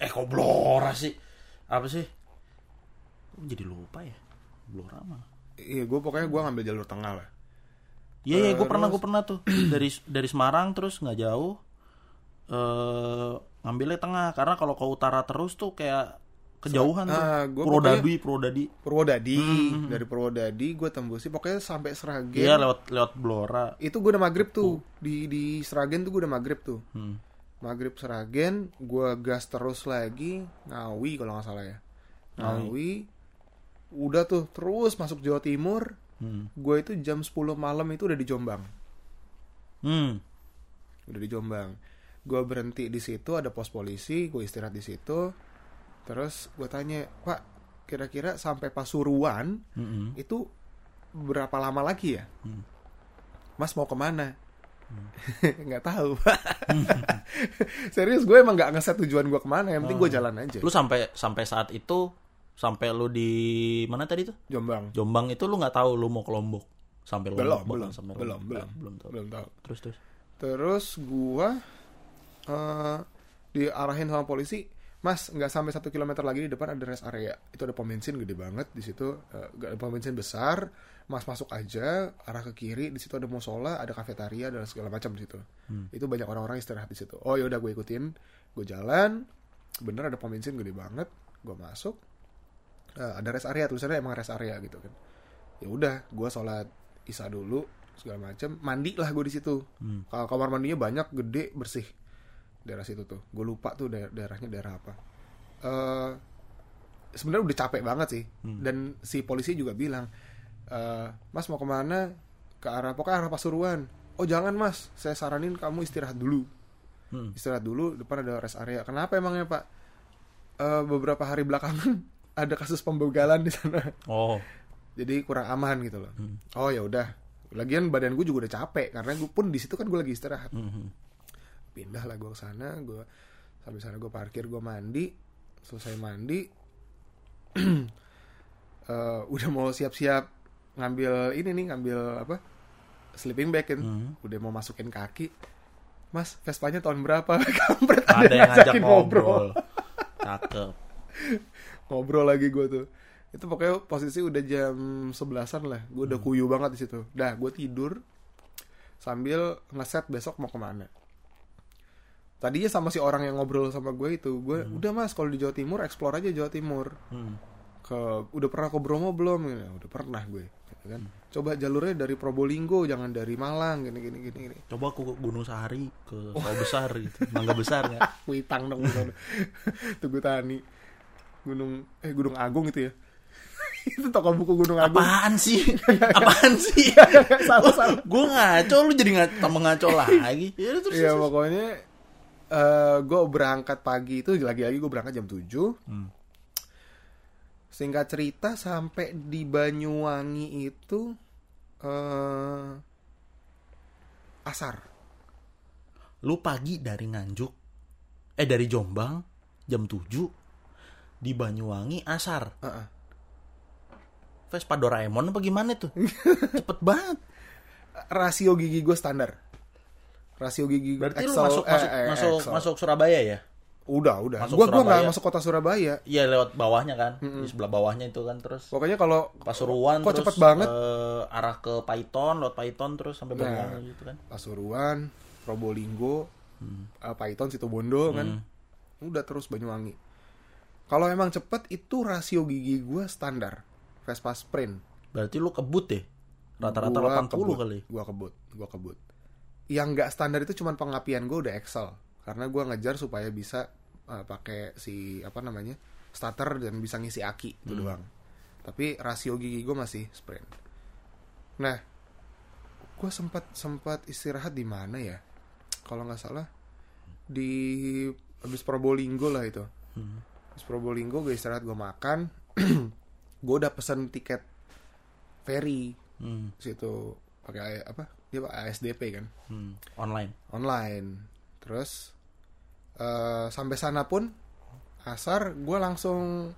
[SPEAKER 2] Eh kok Blora sih? Apa sih? jadi lupa ya? Blora mana
[SPEAKER 1] iya gue pokoknya gue ngambil jalur tengah lah.
[SPEAKER 2] Iya, iya, gue pernah, gue pernah tuh. Dari dari Semarang terus nggak jauh, eh ngambilnya tengah. Karena kalau ke utara terus tuh kayak kejauhan tuh.
[SPEAKER 1] Ah, gua
[SPEAKER 2] Purwodadi, Purwodadi.
[SPEAKER 1] Purwodadi. Dari Purwodadi gue tembusi pokoknya sampai Seragen
[SPEAKER 2] Iya lewat lewat Blora.
[SPEAKER 1] itu gue udah maghrib tuh. Di di Seragen tuh gue udah maghrib tuh.
[SPEAKER 2] Hmm.
[SPEAKER 1] Maghrib Seragen gue gas terus lagi Ngawi kalau nggak salah ya Ngawi udah tuh terus masuk Jawa Timur
[SPEAKER 2] Hmm.
[SPEAKER 1] gue itu jam 10 malam itu udah di Jombang
[SPEAKER 2] Hmm.
[SPEAKER 1] udah di Jombang gue berhenti di situ ada pos polisi gue istirahat di situ terus gue tanya pak kira-kira sampai Pasuruan
[SPEAKER 2] Mm-mm.
[SPEAKER 1] itu berapa lama lagi ya
[SPEAKER 2] Hmm.
[SPEAKER 1] Mas mau ke mana <laughs> nggak tahu <laughs> serius gue emang nggak ngeset tujuan gue ke mana yang penting gue jalan aja
[SPEAKER 2] Lu sampai sampai saat itu sampai lu di mana tadi tuh?
[SPEAKER 1] Jombang
[SPEAKER 2] Jombang itu lu nggak tahu lu mau ke Lombok. Sampai
[SPEAKER 1] belum
[SPEAKER 2] Lombok
[SPEAKER 1] belum
[SPEAKER 2] sampai
[SPEAKER 1] belum
[SPEAKER 2] Lombok.
[SPEAKER 1] belum
[SPEAKER 2] belum tahu.
[SPEAKER 1] belum tahu
[SPEAKER 2] Terus terus.
[SPEAKER 1] terus gue eh diarahin sama polisi Mas nggak sampai satu kilometer lagi di depan ada rest area. Itu ada pom bensin gede banget di situ ada pom bensin besar. Mas masuk aja arah ke kiri di situ ada musola ada kafetaria dan segala macam di situ. Itu banyak orang-orang istirahat di situ. Oh yaudah gue ikutin. Gue jalan. Bener ada pom bensin gede banget. Gue masuk. Eh, ada rest area tulisannya emang rest area gitu kan. Ya udah gue sholat isya dulu segala macam. Mandi lah gue di situ. Kalau kamar mandinya banyak gede bersih daerah situ tuh. Gue lupa tuh daer- daerahnya daerah apa. Eh sebenarnya udah capek banget sih. Dan si polisi juga bilang eh mas mau ke mana? Ke arah pokoknya arah Pasuruan. Oh jangan mas. Saya saranin kamu istirahat dulu.
[SPEAKER 2] Hmm.
[SPEAKER 1] istirahat dulu depan ada rest area. Kenapa emangnya pak? Eh beberapa hari belakangan <laughs> ada kasus pembegalan di sana.
[SPEAKER 2] Oh. <laughs>
[SPEAKER 1] jadi kurang aman gitu loh. Oh ya udah. Lagian badan gue juga udah capek karena gue pun di situ kan gue lagi istirahat.
[SPEAKER 2] Mhm.
[SPEAKER 1] Pindah lah gue ke sana gue sampai sana gue parkir gue mandi selesai mandi. <clears throat> Eh, udah mau siap-siap ngambil ini nih ngambil apa? Sleeping bag kan.
[SPEAKER 2] Hmm.
[SPEAKER 1] udah mau masukin kaki. Mas Vespanya tahun berapa? <laughs> Kampret
[SPEAKER 2] Ada yang ngajak
[SPEAKER 1] ngajakin
[SPEAKER 2] ngobrol. Cakep. <laughs>
[SPEAKER 1] ngobrol lagi gue tuh. Itu pokoknya posisi udah jam sebelasan lah. Gue
[SPEAKER 2] Hmm.
[SPEAKER 1] udah kuyu banget di situ. Dah gue tidur sambil ngeset besok mau ke mana tadinya sama si orang yang ngobrol sama gue itu gue udah mas kalau di Jawa Timur explore aja Jawa Timur
[SPEAKER 2] Hmm.
[SPEAKER 1] ke udah pernah ke Bromo belum ya, udah pernah gue gitu kan coba jalurnya dari Probolinggo jangan dari Malang gini gini gini gini
[SPEAKER 2] Coba aku ke Gunung Sahari ke Sawah Besar gitu. Mangga Besar ya.
[SPEAKER 1] Kuitang <laughs> dong. <laughs> Tugu Tani Gunung eh Gunung Agung itu ya <laughs> itu toko buku Gunung Agung
[SPEAKER 2] Apaan sih? Apaan sih?
[SPEAKER 1] salah salah
[SPEAKER 2] gue ngaco lu jadi ngaco tambah ngaco lagi. Ya terus.
[SPEAKER 1] Iya
[SPEAKER 2] terus.
[SPEAKER 1] pokoknya eh gue berangkat pagi itu lagi-lagi gue berangkat jam 7
[SPEAKER 2] Hmm.
[SPEAKER 1] Singkat cerita sampai di Banyuwangi itu eh asar.
[SPEAKER 2] Lu pagi dari Nganjuk eh dari Jombang jam 7 di Banyuwangi asar.
[SPEAKER 1] Heeh.
[SPEAKER 2] Vespa Doraemon apa gimana tuh? <laughs> Cepet banget.
[SPEAKER 1] Rasio gigi gue standar. Rasio gigi
[SPEAKER 2] Berarti lu
[SPEAKER 1] Excel-
[SPEAKER 2] masuk
[SPEAKER 1] eh,
[SPEAKER 2] masuk
[SPEAKER 1] eh,
[SPEAKER 2] masuk
[SPEAKER 1] Excel.
[SPEAKER 2] masuk Surabaya ya?
[SPEAKER 1] Udah udah.
[SPEAKER 2] masuk
[SPEAKER 1] Gue gua nggak
[SPEAKER 2] Surabaya.
[SPEAKER 1] masuk kota Surabaya.
[SPEAKER 2] Iya lewat bawahnya kan, di sebelah bawahnya itu kan terus
[SPEAKER 1] Pokoknya kalau
[SPEAKER 2] Pasuruan
[SPEAKER 1] kok
[SPEAKER 2] terus
[SPEAKER 1] cepet banget.
[SPEAKER 2] eh, arah ke Python, lewat Python terus sampai
[SPEAKER 1] Nah.
[SPEAKER 2] Banyuwangi gitu kan.
[SPEAKER 1] Pasuruan, Probolinggo,
[SPEAKER 2] Hmm.
[SPEAKER 1] eh, Paiton, Situbondo kan. Udah terus Banyuwangi. Kalau emang cepet itu rasio gigi gue standar. Vespa Sprint.
[SPEAKER 2] Berarti lu kebut deh. Rata-rata
[SPEAKER 1] Gua
[SPEAKER 2] 80
[SPEAKER 1] kebut.
[SPEAKER 2] kali.
[SPEAKER 1] Gua kebut, gua kebut. Yang nggak standar itu cuman pengapian gue udah Excel. Karena gua ngejar supaya bisa uh, pakai si apa namanya starter dan bisa ngisi aki itu
[SPEAKER 2] Hmm.
[SPEAKER 1] doang. Tapi rasio gigi gue masih sprint. Nah, gue sempat sempat istirahat di mana ya? Kalau nggak salah di habis Probolinggo lah itu.
[SPEAKER 2] Hmm.
[SPEAKER 1] Habis Probolinggo gue istirahat gue makan. <clears throat> gue udah pesen tiket ferry
[SPEAKER 2] Hmm.
[SPEAKER 1] situ pakai apa dia ASDP kan
[SPEAKER 2] Hmm. Online.
[SPEAKER 1] online terus eh sampai sana pun asar gue langsung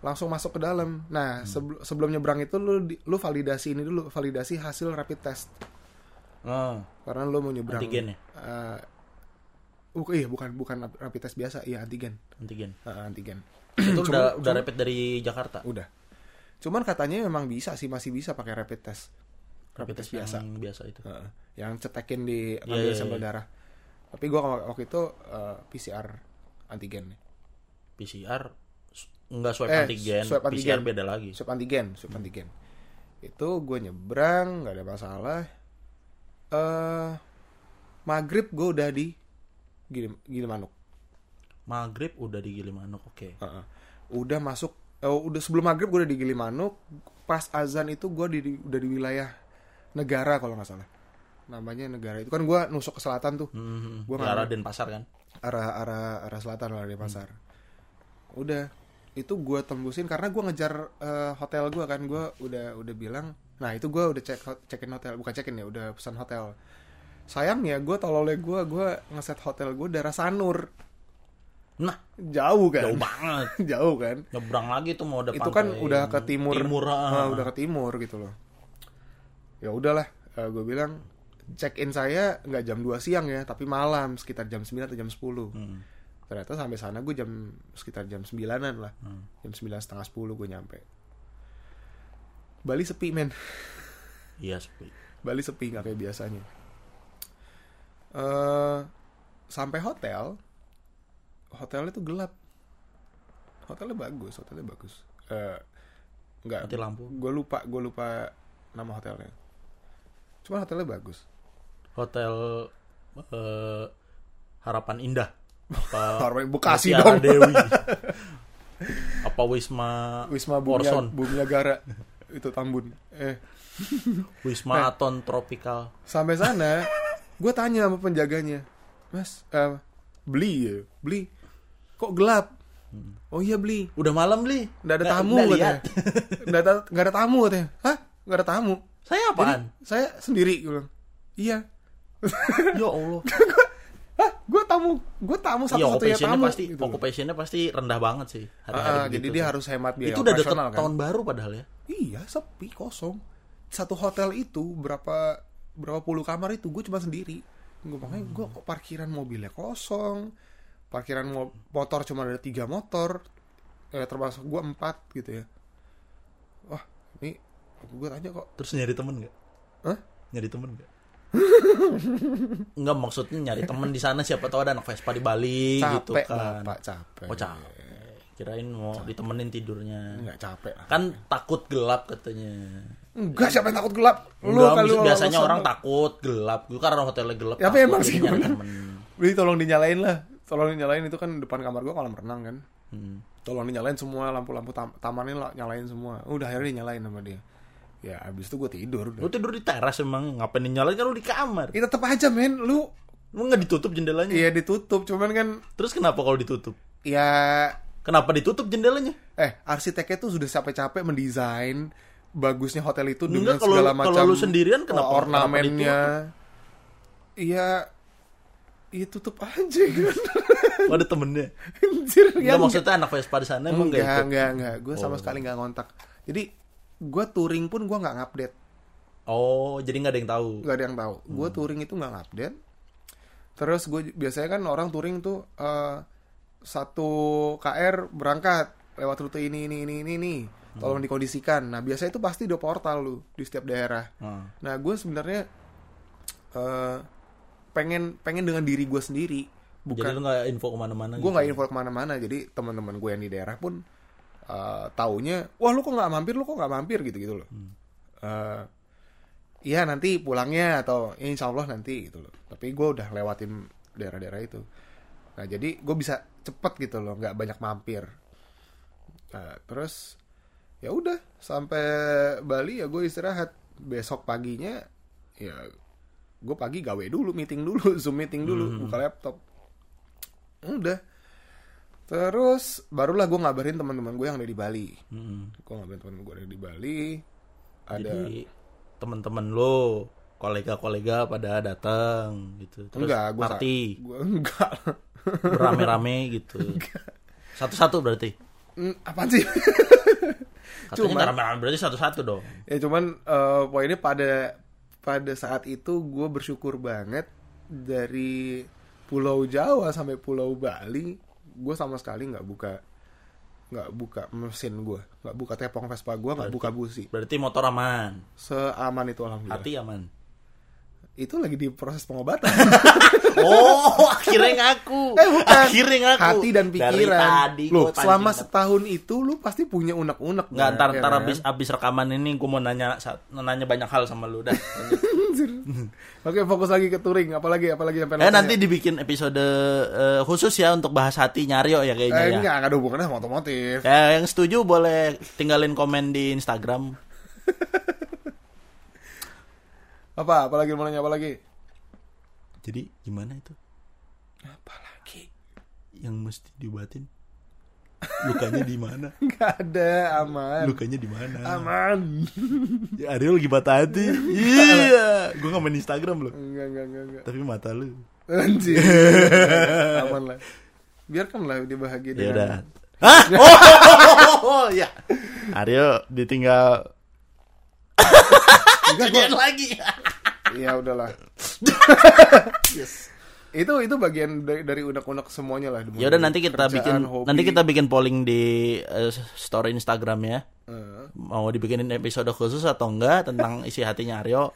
[SPEAKER 1] langsung masuk ke dalam nah sebel- sebelum nyebrang itu lu lu validasi ini dulu validasi hasil rapid test
[SPEAKER 2] Oh,
[SPEAKER 1] karena lu mau nyebrang
[SPEAKER 2] antigen ya?
[SPEAKER 1] Eh, bukan iya bukan bukan rapid test biasa iya antigen
[SPEAKER 2] Antigen.
[SPEAKER 1] Eh, antigen
[SPEAKER 2] Itu
[SPEAKER 1] Cuma-
[SPEAKER 2] udah <clears throat> udah rapid dari Jakarta.
[SPEAKER 1] udah cuman katanya memang bisa sih masih bisa pakai rapid test
[SPEAKER 2] rapid test biasa yang biasa. itu.
[SPEAKER 1] Heeh. yang cetekin di ngambil
[SPEAKER 2] iya,
[SPEAKER 1] sampel
[SPEAKER 2] iya.
[SPEAKER 1] darah. Tapi gue waktu itu eh, PCR antigen
[SPEAKER 2] PCR s- enggak swab
[SPEAKER 1] Eh,
[SPEAKER 2] antigen
[SPEAKER 1] swab
[SPEAKER 2] PCR
[SPEAKER 1] antigen.
[SPEAKER 2] beda lagi.
[SPEAKER 1] Swab antigen swab antigen. Itu gue nyebrang nggak ada masalah. Eh maghrib gue udah di Gili, Gilimanuk.
[SPEAKER 2] Maghrib udah di Gilimanuk oke.
[SPEAKER 1] Heeh. udah masuk eh, udah sebelum maghrib gue udah di Gilimanuk. Pas azan itu gue di, di- udah di wilayah negara kalau nggak salah. Namanya negara itu. Kan gue nusuk ke selatan tuh.
[SPEAKER 2] Hmm,
[SPEAKER 1] Gua
[SPEAKER 2] di
[SPEAKER 1] nggak-
[SPEAKER 2] arah Denpasar kan?
[SPEAKER 1] Arah arah arah selatan lah di pasar udah. Itu gue tembusin karena gue ngejar eh, hotel gue kan. Gue udah udah bilang nah itu gue udah cek cekin hotel. Bukan cekin ya udah pesan hotel. Sayangnya gue tololnya gue gue ngeset hotel gue daerah Sanur.
[SPEAKER 2] Nah.
[SPEAKER 1] Jauh kan?
[SPEAKER 2] Jauh banget. <laughs>
[SPEAKER 1] Jauh kan?
[SPEAKER 2] Nyebrang lagi tuh mau ada
[SPEAKER 1] itu kan udah ke timur,
[SPEAKER 2] timur
[SPEAKER 1] Ah,
[SPEAKER 2] ah.
[SPEAKER 1] udah ke timur gitu loh ya udahlah gue bilang check in saya nggak jam 2 siang ya tapi malam sekitar jam 9 atau jam 10
[SPEAKER 2] Hmm.
[SPEAKER 1] ternyata sampai sana gue jam sekitar jam 9an lah.
[SPEAKER 2] Hmm.
[SPEAKER 1] jam 9 setengah 10 gue nyampe. Bali sepi men.
[SPEAKER 2] Iya sepi.
[SPEAKER 1] Bali sepi nggak kayak biasanya. Eh sampai hotel hotelnya tuh gelap. Hotelnya bagus hotelnya bagus. Eh nggak
[SPEAKER 2] lampu.
[SPEAKER 1] gue lupa gue lupa nama hotelnya cuma hotelnya bagus.
[SPEAKER 2] Hotel eh, harapan indah. Apa <laughs>
[SPEAKER 1] Harapan Bekasi
[SPEAKER 2] Mutiara
[SPEAKER 1] dong.
[SPEAKER 2] Dewi. <laughs> Apa Wisma
[SPEAKER 1] Wisma Bumi, Negara. Itu Tambun. Eh. <laughs>
[SPEAKER 2] Wisma Aton Tropical.
[SPEAKER 1] Sampai sana gue tanya sama penjaganya mas eh, beli ya? Beli kok gelap? Oh iya beli
[SPEAKER 2] udah malam beli
[SPEAKER 1] nggak ada
[SPEAKER 2] Nggak-
[SPEAKER 1] tamu
[SPEAKER 2] nggak
[SPEAKER 1] katanya. Nggak ada nggak ada tamu katanya. Hah? Nggak ada tamu
[SPEAKER 2] saya
[SPEAKER 1] Jadi,
[SPEAKER 2] apaan?
[SPEAKER 1] saya sendiri gue bilang. Iya. <laughs>
[SPEAKER 2] Ya Allah. <laughs>
[SPEAKER 1] Gue tamu gue tamu
[SPEAKER 2] Iya,
[SPEAKER 1] satu-satunya
[SPEAKER 2] occupationnya
[SPEAKER 1] tamu
[SPEAKER 2] pasti
[SPEAKER 1] gitu
[SPEAKER 2] occupationnya pasti rendah banget sih hari-hari
[SPEAKER 1] Ah,
[SPEAKER 2] begitu
[SPEAKER 1] jadi dia harus hemat biaya
[SPEAKER 2] itu udah deket
[SPEAKER 1] kan?
[SPEAKER 2] tahun baru padahal ya?
[SPEAKER 1] Iya, sepi, kosong. Satu hotel itu berapa berapa puluh kamar itu gue cuma sendiri. Gue makanya gue kok parkiran mobilnya kosong, parkiran mo- motor cuma ada tiga motor, eh, termasuk gue empat gitu ya. Wah, ini gue tanya kok,
[SPEAKER 2] terus nyari temen nggak
[SPEAKER 1] Hah?
[SPEAKER 2] nyari temen nggak <laughs> Enggak maksudnya nyari temen di sana siapa tahu ada anak Vespa di Bali gitu
[SPEAKER 1] capek
[SPEAKER 2] kan.
[SPEAKER 1] bapak, capek.
[SPEAKER 2] Oh capek. Kirain mau ditemenin tidurnya.
[SPEAKER 1] Enggak capek. lah.
[SPEAKER 2] Kan takut gelap katanya.
[SPEAKER 1] Enggak, siapa yang takut gelap?
[SPEAKER 2] Enggak,
[SPEAKER 1] kali lu
[SPEAKER 2] biasanya orang
[SPEAKER 1] lu.
[SPEAKER 2] takut gelap. Gue karena hotelnya gelap.
[SPEAKER 1] Ya, tapi
[SPEAKER 2] takut,
[SPEAKER 1] emang
[SPEAKER 2] jadi
[SPEAKER 1] sih, bener.
[SPEAKER 2] temen.
[SPEAKER 1] Beli tolong dinyalain lah. Tolong dinyalain itu kan depan kamar gue kolam renang kan.
[SPEAKER 2] Hmm.
[SPEAKER 1] tolong dinyalain semua lampu-lampu tam tamannya lah nyalain semua udah akhirnya dinyalain sama dia ya abis itu gue tidur
[SPEAKER 2] Lu tidur di teras emang ngapain nyalain kan lu di kamar.
[SPEAKER 1] ya tetep aja men lu
[SPEAKER 2] Lu nggak ditutup jendelanya.
[SPEAKER 1] iya ditutup cuman kan
[SPEAKER 2] Terus kenapa kalau ditutup?
[SPEAKER 1] ya
[SPEAKER 2] Kenapa ditutup jendelanya?
[SPEAKER 1] eh arsiteknya tuh sudah capek-capek mendesain bagusnya hotel itu dengan
[SPEAKER 2] Enggak, kalau-
[SPEAKER 1] segala
[SPEAKER 2] kalau
[SPEAKER 1] macam
[SPEAKER 2] lu sendirian kenapa-
[SPEAKER 1] ornamennya iya iya tutup aja kan
[SPEAKER 2] Oh, ada temennya. <laughs>
[SPEAKER 1] anjir
[SPEAKER 2] Enggak
[SPEAKER 1] ya
[SPEAKER 2] maksudnya anak Vespa di sana emang
[SPEAKER 1] enggak
[SPEAKER 2] enggak ikut.
[SPEAKER 1] enggak enggak gue sama
[SPEAKER 2] Oh.
[SPEAKER 1] sekali nggak ngontak jadi gue touring pun gue nggak ngupdate.
[SPEAKER 2] Oh, jadi nggak ada yang tahu.
[SPEAKER 1] nggak ada yang tahu. Gue touring itu nggak ngupdate. Terus gue biasanya kan orang touring tuh eh, satu KR berangkat lewat rute ini ini ini ini nih tolong dikondisikan. Nah biasanya itu pasti ada portal lu di setiap daerah.
[SPEAKER 2] Hmm.
[SPEAKER 1] nah gue sebenarnya eh, pengen pengen dengan diri gue sendiri.
[SPEAKER 2] Jadi
[SPEAKER 1] bukan
[SPEAKER 2] lu nggak info ke mana-mana
[SPEAKER 1] gue
[SPEAKER 2] gitu.
[SPEAKER 1] nggak info ke mana-mana. Jadi teman-teman gue yang di daerah pun eh, taunya wah lu kok nggak mampir? Lu kok nggak mampir? Gitu gitu loh Eh, Iya nanti pulangnya atau ya, insya Allah nanti gitu loh. Tapi gue udah lewatin daerah-daerah itu. Nah jadi gue bisa cepet gitu loh nggak banyak mampir. Nah, terus ya udah sampai Bali ya gue istirahat. Besok paginya ya gue pagi gawe dulu meeting dulu <laughs> zoom meeting dulu buka laptop. Udah terus barulah gue ngabarin teman-teman gue yang ada di Bali
[SPEAKER 2] Hmm.
[SPEAKER 1] gue ngabarin teman gue yang ada di Bali ada
[SPEAKER 2] teman-teman lo, kolega-kolega pada datang gitu. Terus
[SPEAKER 1] enggak gue
[SPEAKER 2] party
[SPEAKER 1] gue enggak <laughs>
[SPEAKER 2] berame-rame gitu. Satu-satu berarti.
[SPEAKER 1] Hmm, apaan sih
[SPEAKER 2] Katanya nggak rame-rame berarti satu-satu dong.
[SPEAKER 1] ya cuman eh, poinnya pada pada saat itu gue bersyukur banget dari Pulau Jawa sampai Pulau Bali gue sama sekali nggak buka nggak buka mesin gue nggak buka tepung Vespa gue nggak buka busi.
[SPEAKER 2] Berarti motor aman,
[SPEAKER 1] seaman itu alhamdulillah.
[SPEAKER 2] Hati aman.
[SPEAKER 1] Itu lagi di proses pengobatan <laughs>
[SPEAKER 2] Oh, akhirnya ngaku. <laughs>
[SPEAKER 1] Eh, bukan.
[SPEAKER 2] Akhirnya ngaku.
[SPEAKER 1] hati dan
[SPEAKER 2] Dari
[SPEAKER 1] pikiran
[SPEAKER 2] tadi
[SPEAKER 1] Loh,
[SPEAKER 2] gua pancing
[SPEAKER 1] selama setahun itu lu pasti punya unek-unek
[SPEAKER 2] Nggak,
[SPEAKER 1] kan?
[SPEAKER 2] ntar,
[SPEAKER 1] Ya
[SPEAKER 2] ntar
[SPEAKER 1] kan?
[SPEAKER 2] abis, abis rekaman ini gue mau nanya nanya banyak hal sama lu dah.
[SPEAKER 1] oke fokus lagi ke touring apalagi apalagi yang pengen
[SPEAKER 2] eh
[SPEAKER 1] lu
[SPEAKER 2] nanti dibikin episode eh, khusus ya untuk bahas hati Nyario ya kayaknya
[SPEAKER 1] eh,
[SPEAKER 2] ya.
[SPEAKER 1] enggak, enggak ada hubungannya sama otomotif
[SPEAKER 2] Ya, yang setuju boleh tinggalin komen di Instagram. <laughs>
[SPEAKER 1] apa apalagi mau nanya apa lagi
[SPEAKER 2] Jadi gimana itu?
[SPEAKER 1] apalagi
[SPEAKER 2] Yang mesti diobatin? Lukanya di mana? <laughs>
[SPEAKER 1] nggak ada aman
[SPEAKER 2] Lukanya di mana?
[SPEAKER 1] aman <laughs>
[SPEAKER 2] Ya, Ariel lagi patah hati. <laughs> Iya, gue nggak main Instagram loh.
[SPEAKER 1] enggak enggak enggak enggak
[SPEAKER 2] Tapi mata lu.
[SPEAKER 1] Anjir. aman lah biarkanlah dia bahagia
[SPEAKER 2] Ya
[SPEAKER 1] dengan-
[SPEAKER 2] udah. Hah? Oh, oh, ya. Aryo ditinggal
[SPEAKER 1] Enggak, gua-
[SPEAKER 2] lagi.
[SPEAKER 1] ya udahlah
[SPEAKER 2] yes.
[SPEAKER 1] itu itu bagian dari, dari unek-unek semuanya lah
[SPEAKER 2] Ya udah nanti kita
[SPEAKER 1] Kerjaan,
[SPEAKER 2] bikin
[SPEAKER 1] hobi.
[SPEAKER 2] nanti kita bikin polling di eh, story Instagram ya.
[SPEAKER 1] Eh,
[SPEAKER 2] Mau dibikinin episode khusus atau enggak tentang isi hatinya Aryo.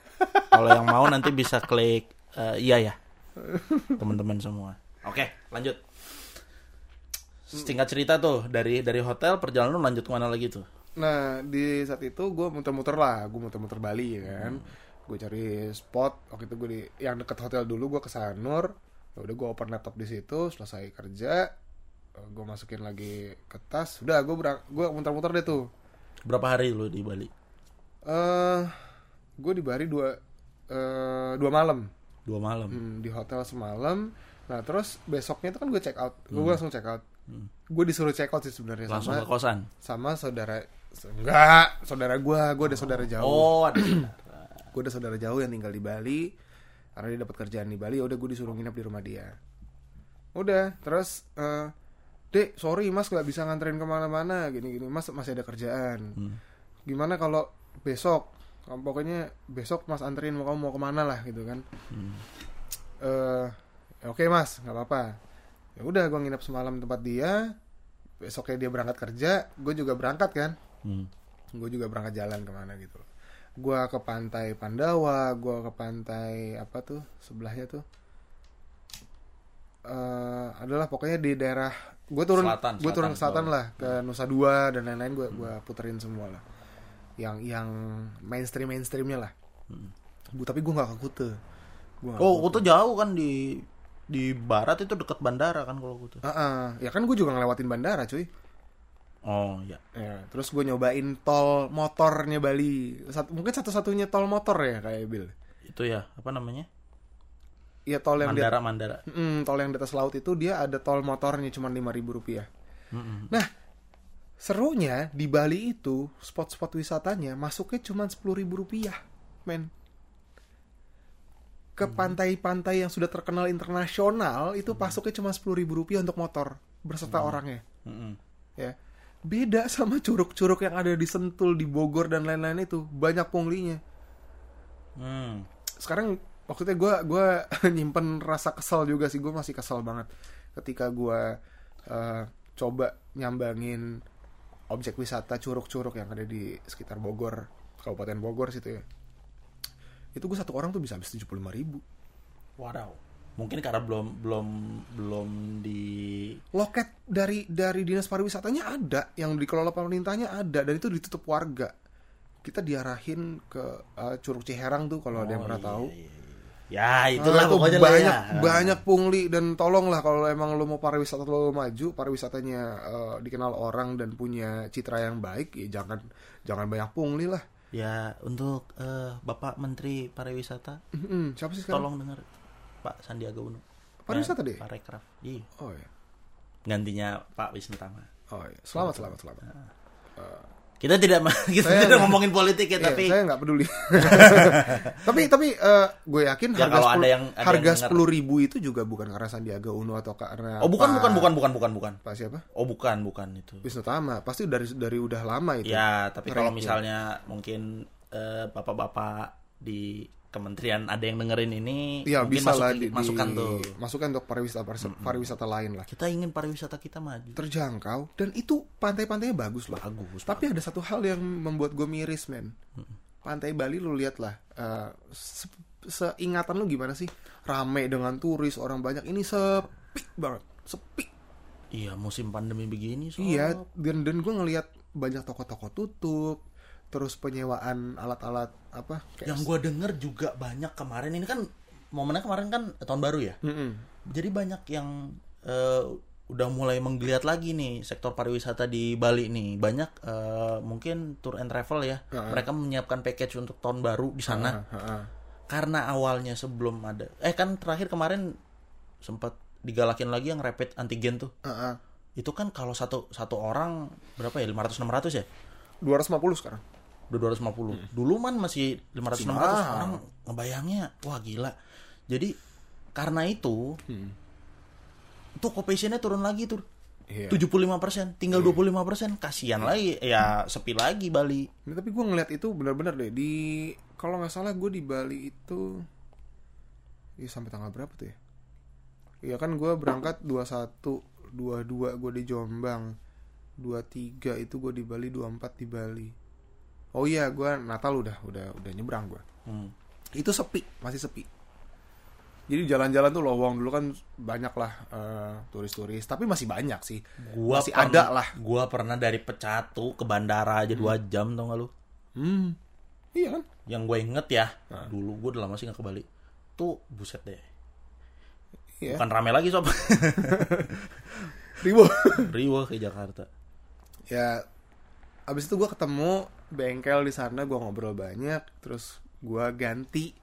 [SPEAKER 2] Kalau yang mau nanti bisa klik eh, iya ya. Teman-teman semua. Oke, lanjut. Singkat cerita tuh dari dari hotel perjalanan lanjut ke mana lagi tuh?
[SPEAKER 1] Nah di saat itu gue muter-muter lah gue muter-muter Bali ya kan. Gue cari spot waktu itu gue di yang deket hotel dulu gue ke Sanur. Ya udah gue open laptop di situ selesai kerja gue masukin lagi ke tas udah gue berang gue muter-muter deh tuh.
[SPEAKER 2] Berapa hari lu di Bali?
[SPEAKER 1] eh gue di Bali dua eh dua malam.
[SPEAKER 2] Dua malam.
[SPEAKER 1] Hmm, di hotel semalam. Nah terus besoknya itu kan gue check out gue langsung check out. Gue disuruh check out sih sebenarnya
[SPEAKER 2] Langsung
[SPEAKER 1] sama
[SPEAKER 2] ke kosan.
[SPEAKER 1] sama saudara enggak saudara gue gue ada saudara jauh.
[SPEAKER 2] Oh, ada.
[SPEAKER 1] gue ada saudara jauh yang tinggal di Bali. Karena dia dapat kerjaan di Bali udah gue disuruh nginep di rumah dia. Udah terus eh dek sorry mas nggak bisa nganterin ke mana-mana gini gini mas masih ada kerjaan. Gimana kalau besok pokoknya besok mas anterin mau kamu mau ke mana lah gitu kan. Eh ya oke mas nggak apa-apa. Ya udah gue nginep semalam tempat dia. Besoknya dia berangkat kerja gue juga berangkat kan
[SPEAKER 2] Hmm.
[SPEAKER 1] gue juga berangkat jalan ke mana gitu. Loh gue ke pantai Pandawa gue ke pantai apa tuh sebelahnya tuh. Eh adalah pokoknya di daerah gue turun gue turun ke
[SPEAKER 2] selatan,
[SPEAKER 1] lah ke Nusa Dua dan lain-lain gue gua puterin semua lah. Yang yang mainstream mainstreamnya lah Bu, tapi gue nggak ke Kute. Gua
[SPEAKER 2] Oh, Kutu jauh kan di di barat itu dekat bandara kan kalau Kutu.
[SPEAKER 1] Ah, ah. ya kan gue juga ngelewatin bandara cuy
[SPEAKER 2] Oh, ya.
[SPEAKER 1] Ya, terus gue nyobain tol motornya Bali. Sat- mungkin satu-satunya tol motor ya kayak Bill.
[SPEAKER 2] Itu ya, apa namanya?
[SPEAKER 1] Iya tol yang di,
[SPEAKER 2] Mandara Mandara.
[SPEAKER 1] Mm, tol yang di atas laut itu dia ada tol motornya cuma lima ribu rupiah.
[SPEAKER 2] Mm-mm.
[SPEAKER 1] Nah, serunya di Bali itu spot-spot wisatanya masuknya cuma sepuluh ribu rupiah, men. Ke pantai-pantai yang sudah terkenal internasional itu masuknya cuma sepuluh ribu rupiah untuk motor berserta orangnya.
[SPEAKER 2] Mm-mm.
[SPEAKER 1] ya beda sama curug-curug yang ada di Sentul di Bogor dan lain-lain itu. Banyak punglinya.
[SPEAKER 2] Hmm.
[SPEAKER 1] sekarang maksudnya gue gua <laughs> nyimpen rasa kesel juga sih. Gue masih kesel banget ketika gue eh, coba nyambangin objek wisata curug-curug yang ada di sekitar Bogor Kabupaten Bogor situ ya. Itu gue satu orang tuh bisa habis tujuh ribu.
[SPEAKER 2] Wow. Mungkin karena belum belum belum di
[SPEAKER 1] loket dari dari dinas pariwisatanya ada yang dikelola pemerintahnya ada dan itu ditutup warga kita diarahin ke eh, Curug Ciherang tuh kalau ada yang
[SPEAKER 2] Oh,
[SPEAKER 1] pernah
[SPEAKER 2] iya,
[SPEAKER 1] tahu
[SPEAKER 2] iya, iya. Ya, itulah
[SPEAKER 1] Nah, itu
[SPEAKER 2] pokoknya lah
[SPEAKER 1] banyak
[SPEAKER 2] ya.
[SPEAKER 1] banyak pungli dan tolonglah kalau emang lo mau pariwisata lo maju pariwisatanya eh, dikenal orang dan punya citra yang baik ya jangan jangan banyak pungli lah
[SPEAKER 2] Ya, untuk eh, Bapak Menteri Pariwisata,
[SPEAKER 1] Mm-mm. siapa sih sekarang
[SPEAKER 2] tolong dengar Pak Sandiaga Uno.
[SPEAKER 1] Pariwisata
[SPEAKER 2] Eh,
[SPEAKER 1] deh?
[SPEAKER 2] Parekraf. Iya.
[SPEAKER 1] oh ya
[SPEAKER 2] Gantinya Pak Wisnu Tama.
[SPEAKER 1] oh ya selamat selamat selamat
[SPEAKER 2] Kita tidak <laughs> kita
[SPEAKER 1] Saya-
[SPEAKER 2] tidak ngomongin politik ya,
[SPEAKER 1] Iya,
[SPEAKER 2] tapi
[SPEAKER 1] saya nggak peduli <laughs> tapi tapi eh, gue yakin
[SPEAKER 2] Ya,
[SPEAKER 1] harga
[SPEAKER 2] kalau
[SPEAKER 1] sepuluh
[SPEAKER 2] ada yang- ada
[SPEAKER 1] harga sepuluh ribu itu juga bukan karena Sandiaga Uno atau karena
[SPEAKER 2] Oh, bukan
[SPEAKER 1] Pak-
[SPEAKER 2] bukan bukan bukan bukan bukan.
[SPEAKER 1] Pak siapa
[SPEAKER 2] Oh, bukan bukan itu.
[SPEAKER 1] Wisnu Tama pasti dari dari udah lama itu
[SPEAKER 2] Ya, tapi kalau misalnya mungkin eh, bapak-bapak di kementerian ada yang dengerin ini
[SPEAKER 1] Iya
[SPEAKER 2] mungkin
[SPEAKER 1] bisa
[SPEAKER 2] masuk-
[SPEAKER 1] lah di,
[SPEAKER 2] masukan
[SPEAKER 1] di-
[SPEAKER 2] tuh
[SPEAKER 1] masukan untuk pariwisata pariwisata lain lah.
[SPEAKER 2] kita ingin pariwisata kita maju
[SPEAKER 1] Terjangkau dan itu pantai-pantainya bagus loh.
[SPEAKER 2] bagus
[SPEAKER 1] Tapi ada satu hal yang membuat gue miris men. Pantai Bali lu lihat lah. eh, se- seingatan lu gimana sih? Rame dengan turis orang banyak. Ini sepi banget. Sepi.
[SPEAKER 2] iya musim pandemi begini so
[SPEAKER 1] Iya. Dan dan gue ngelihat banyak toko-toko tutup. Terus penyewaan alat-alat apa? kayak-
[SPEAKER 2] yang gua denger juga banyak kemarin ini kan momennya kemarin kan tahun baru ya
[SPEAKER 1] Mm-mm.
[SPEAKER 2] jadi banyak yang eh, udah mulai menggeliat lagi nih sektor pariwisata di Bali nih banyak eh, mungkin tour and travel ya
[SPEAKER 1] Heeh.
[SPEAKER 2] mereka menyiapkan package untuk tahun baru di sana
[SPEAKER 1] ah, ah.
[SPEAKER 2] karena awalnya sebelum ada eh kan terakhir kemarin sempat digalakin lagi yang rapid antigen tuh
[SPEAKER 1] Ah, ah.
[SPEAKER 2] itu kan kalau satu satu orang berapa ya 500 600 ya
[SPEAKER 1] 250 sekarang.
[SPEAKER 2] Udah 250 dulu man masih 500 600
[SPEAKER 1] Hmm. mahal.
[SPEAKER 2] orang ngebayangnya wah gila jadi karena itu
[SPEAKER 1] Hmm.
[SPEAKER 2] tuh occupancy-nya turun lagi tuh
[SPEAKER 1] Iya.
[SPEAKER 2] 75% tinggal 25% kasihan lagi ya sepi lagi Bali
[SPEAKER 1] Nah, tapi gue ngeliat itu benar-benar deh di kalau nggak salah gue di Bali itu ya sampai tanggal berapa tuh ya? Iya kan gue berangkat 21, 22 gue di Jombang, 23 itu gue di Bali, 24 di Bali. Oh iya gue Natal udah udah udah nyebrang gue.
[SPEAKER 2] Hmm.
[SPEAKER 1] Itu sepi, masih sepi. Jadi jalan-jalan tuh lowong dulu kan banyak lah eh, turis-turis, tapi masih banyak sih.
[SPEAKER 2] gua
[SPEAKER 1] masih ada lah.
[SPEAKER 2] gua pernah dari Pecatu ke bandara aja dua jam tau gak lu
[SPEAKER 1] Hmm. Iya kan?
[SPEAKER 2] yang gue inget ya
[SPEAKER 1] Nah.
[SPEAKER 2] dulu gue udah lama sih gak ke Bali tuh buset deh
[SPEAKER 1] Iya.
[SPEAKER 2] bukan rame lagi sob <laughs>
[SPEAKER 1] Ribu.
[SPEAKER 2] riuh ke Jakarta
[SPEAKER 1] ya abis itu gue ketemu bengkel di sana gue ngobrol banyak terus gue ganti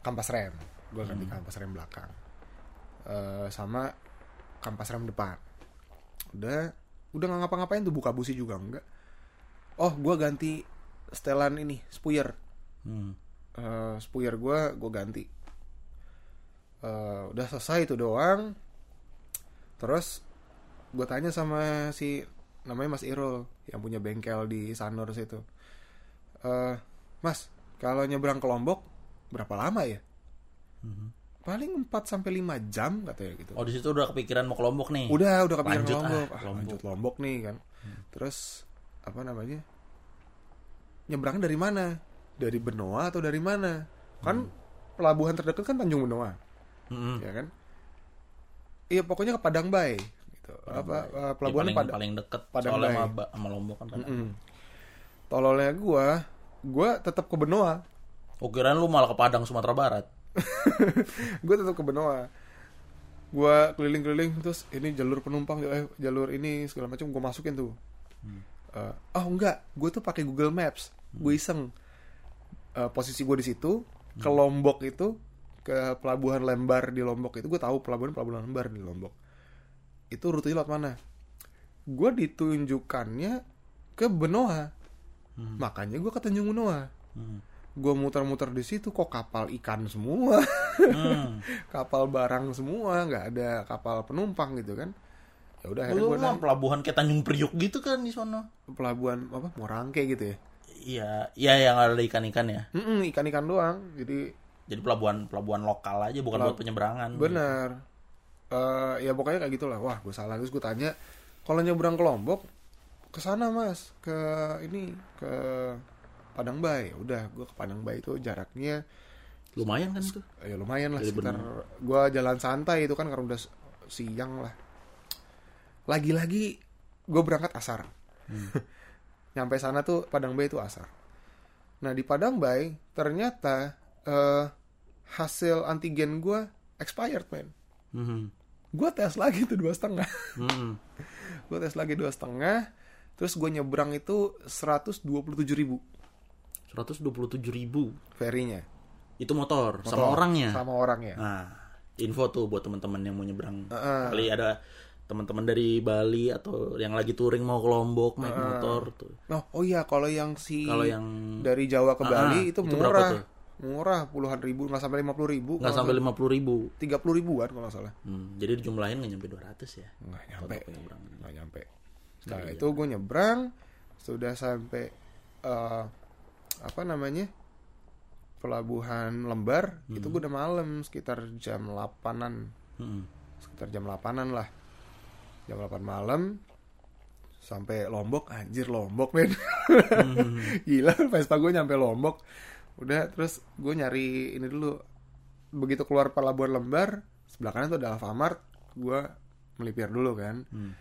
[SPEAKER 1] kampas rem. Gue ganti kampas rem belakang. Eh, sama kampas rem depan. Udah udah nggak ngapa-ngapain tuh buka busi juga enggak oh gue ganti setelan ini spuyer.
[SPEAKER 2] Hmm.
[SPEAKER 1] Eh, spuyer gue gue ganti. Eh, udah selesai itu doang. Terus gue tanya sama si namanya Mas Irul yang punya bengkel di Sanur situ. Eh, Mas kalau nyebrang ke Lombok berapa lama ya? Paling 4 sampai 5 jam katanya gitu.
[SPEAKER 2] Oh di situ udah kepikiran mau ke Lombok nih?
[SPEAKER 1] Udah udah kepikiran
[SPEAKER 2] Lanjut, ah,
[SPEAKER 1] Lombok. ah,
[SPEAKER 2] Lombok.
[SPEAKER 1] lanjut Lombok nih kan. Terus apa namanya nyebrang dari mana? Dari Benoa atau dari mana? Kan pelabuhan terdekat kan Tanjung Benoa.
[SPEAKER 2] Mm-mm.
[SPEAKER 1] ya kan? Iya pokoknya ke Padang Bay gitu. Apa eh,
[SPEAKER 2] Ya,
[SPEAKER 1] pelabuhan
[SPEAKER 2] paling,
[SPEAKER 1] Padang
[SPEAKER 2] paling deket
[SPEAKER 1] Padang
[SPEAKER 2] soalnya sama, sama Lombok kan.
[SPEAKER 1] Mm. tololnya gua gua tetap ke Benoa.
[SPEAKER 2] Oh kirain lu malah ke Padang Sumatera Barat. <laughs>
[SPEAKER 1] gue tetap ke Benoa. Gue keliling-keliling terus ini jalur penumpang eh, jalur ini segala macam gue masukin tuh. Eh, oh enggak. Gue tuh pakai Google Maps. Gue iseng. Eh, posisi gue di situ ke Lombok itu ke pelabuhan Lembar di Lombok itu. Gue tahu pelabuhan pelabuhan Lembar di Lombok itu rutenya lewat mana? Gue ditunjukkannya ke Benoa. Makanya gue ke Tanjung Benoa.
[SPEAKER 2] Hmm.
[SPEAKER 1] gue muter-muter di situ kok kapal ikan semua?
[SPEAKER 2] Hmm. <laughs>
[SPEAKER 1] kapal barang semua nggak ada kapal penumpang gitu kan. Ya udah akhirnya gue
[SPEAKER 2] pelabuhan kayak Tanjung Priuk gitu kan di sono.
[SPEAKER 1] pelabuhan apa? Morangke gitu ya?
[SPEAKER 2] Iya, iya yang ada ikan-ikan ya.
[SPEAKER 1] Mm-mm, ikan-ikan doang. Jadi
[SPEAKER 2] Jadi pelabuhan pelabuhan lokal aja bukan
[SPEAKER 1] Pelab-
[SPEAKER 2] buat penyeberangan.
[SPEAKER 1] benar Eh ya pokoknya kayak gitulah. Wah gue salah. Terus gue tanya kalau nyebrang ke Lombok ke sana mas ke ini ke Padang Bay. Udah gue ke Padang Bay itu jaraknya
[SPEAKER 2] Lumayan kan itu.
[SPEAKER 1] ya lumayan lah sekitar gue jalan santai itu kan karena udah siang lah. Lagi-lagi gue berangkat asar. <laughs> Nyampe sana tuh Padang Bay itu asar. Nah di Padang Bay ternyata eh, hasil antigen gue expired man
[SPEAKER 2] Hmm.
[SPEAKER 1] Gue tes lagi tuh dua setengah
[SPEAKER 2] Hmm. <laughs>
[SPEAKER 1] gue tes lagi dua setengah terus gue nyebrang itu 127 ribu
[SPEAKER 2] 127 ribu
[SPEAKER 1] ferinya
[SPEAKER 2] itu motor,
[SPEAKER 1] Motor.
[SPEAKER 2] sama orangnya.
[SPEAKER 1] sama orangnya
[SPEAKER 2] Nah, info tuh buat teman-teman yang mau nyebrang.
[SPEAKER 1] Heeh.
[SPEAKER 2] Kali ada teman-teman dari Bali atau yang lagi touring mau ke Lombok naik motor tuh.
[SPEAKER 1] oh, oh iya kalau yang si
[SPEAKER 2] Kalau yang
[SPEAKER 1] dari Jawa ke
[SPEAKER 2] Ah,
[SPEAKER 1] Bali itu,
[SPEAKER 2] itu berapa
[SPEAKER 1] murah
[SPEAKER 2] tuh?
[SPEAKER 1] Murah puluhan ribu nggak sampai lima puluh ribu
[SPEAKER 2] nggak sampai lima puluh ribu.
[SPEAKER 1] tiga puluh ribuan kalau nggak salah.
[SPEAKER 2] Hmm, jadi dijumlahin nggak nyampe 200 ya.
[SPEAKER 1] nggak nyampe. nggak nyampe. Nah itu gue nyebrang sudah sampai eh, apa namanya pelabuhan Lembar itu gue udah malam sekitar jam 8-an
[SPEAKER 2] Hmm.
[SPEAKER 1] sekitar jam 8-an lah. Jam 8 malam sampai Lombok. Anjir Lombok men. <laughs> Gila Vespa gue nyampe Lombok udah terus gue nyari ini dulu. Begitu keluar pelabuhan Lembar sebelah kanan tuh ada Alfamart gue melipir dulu kan.
[SPEAKER 2] Hmm.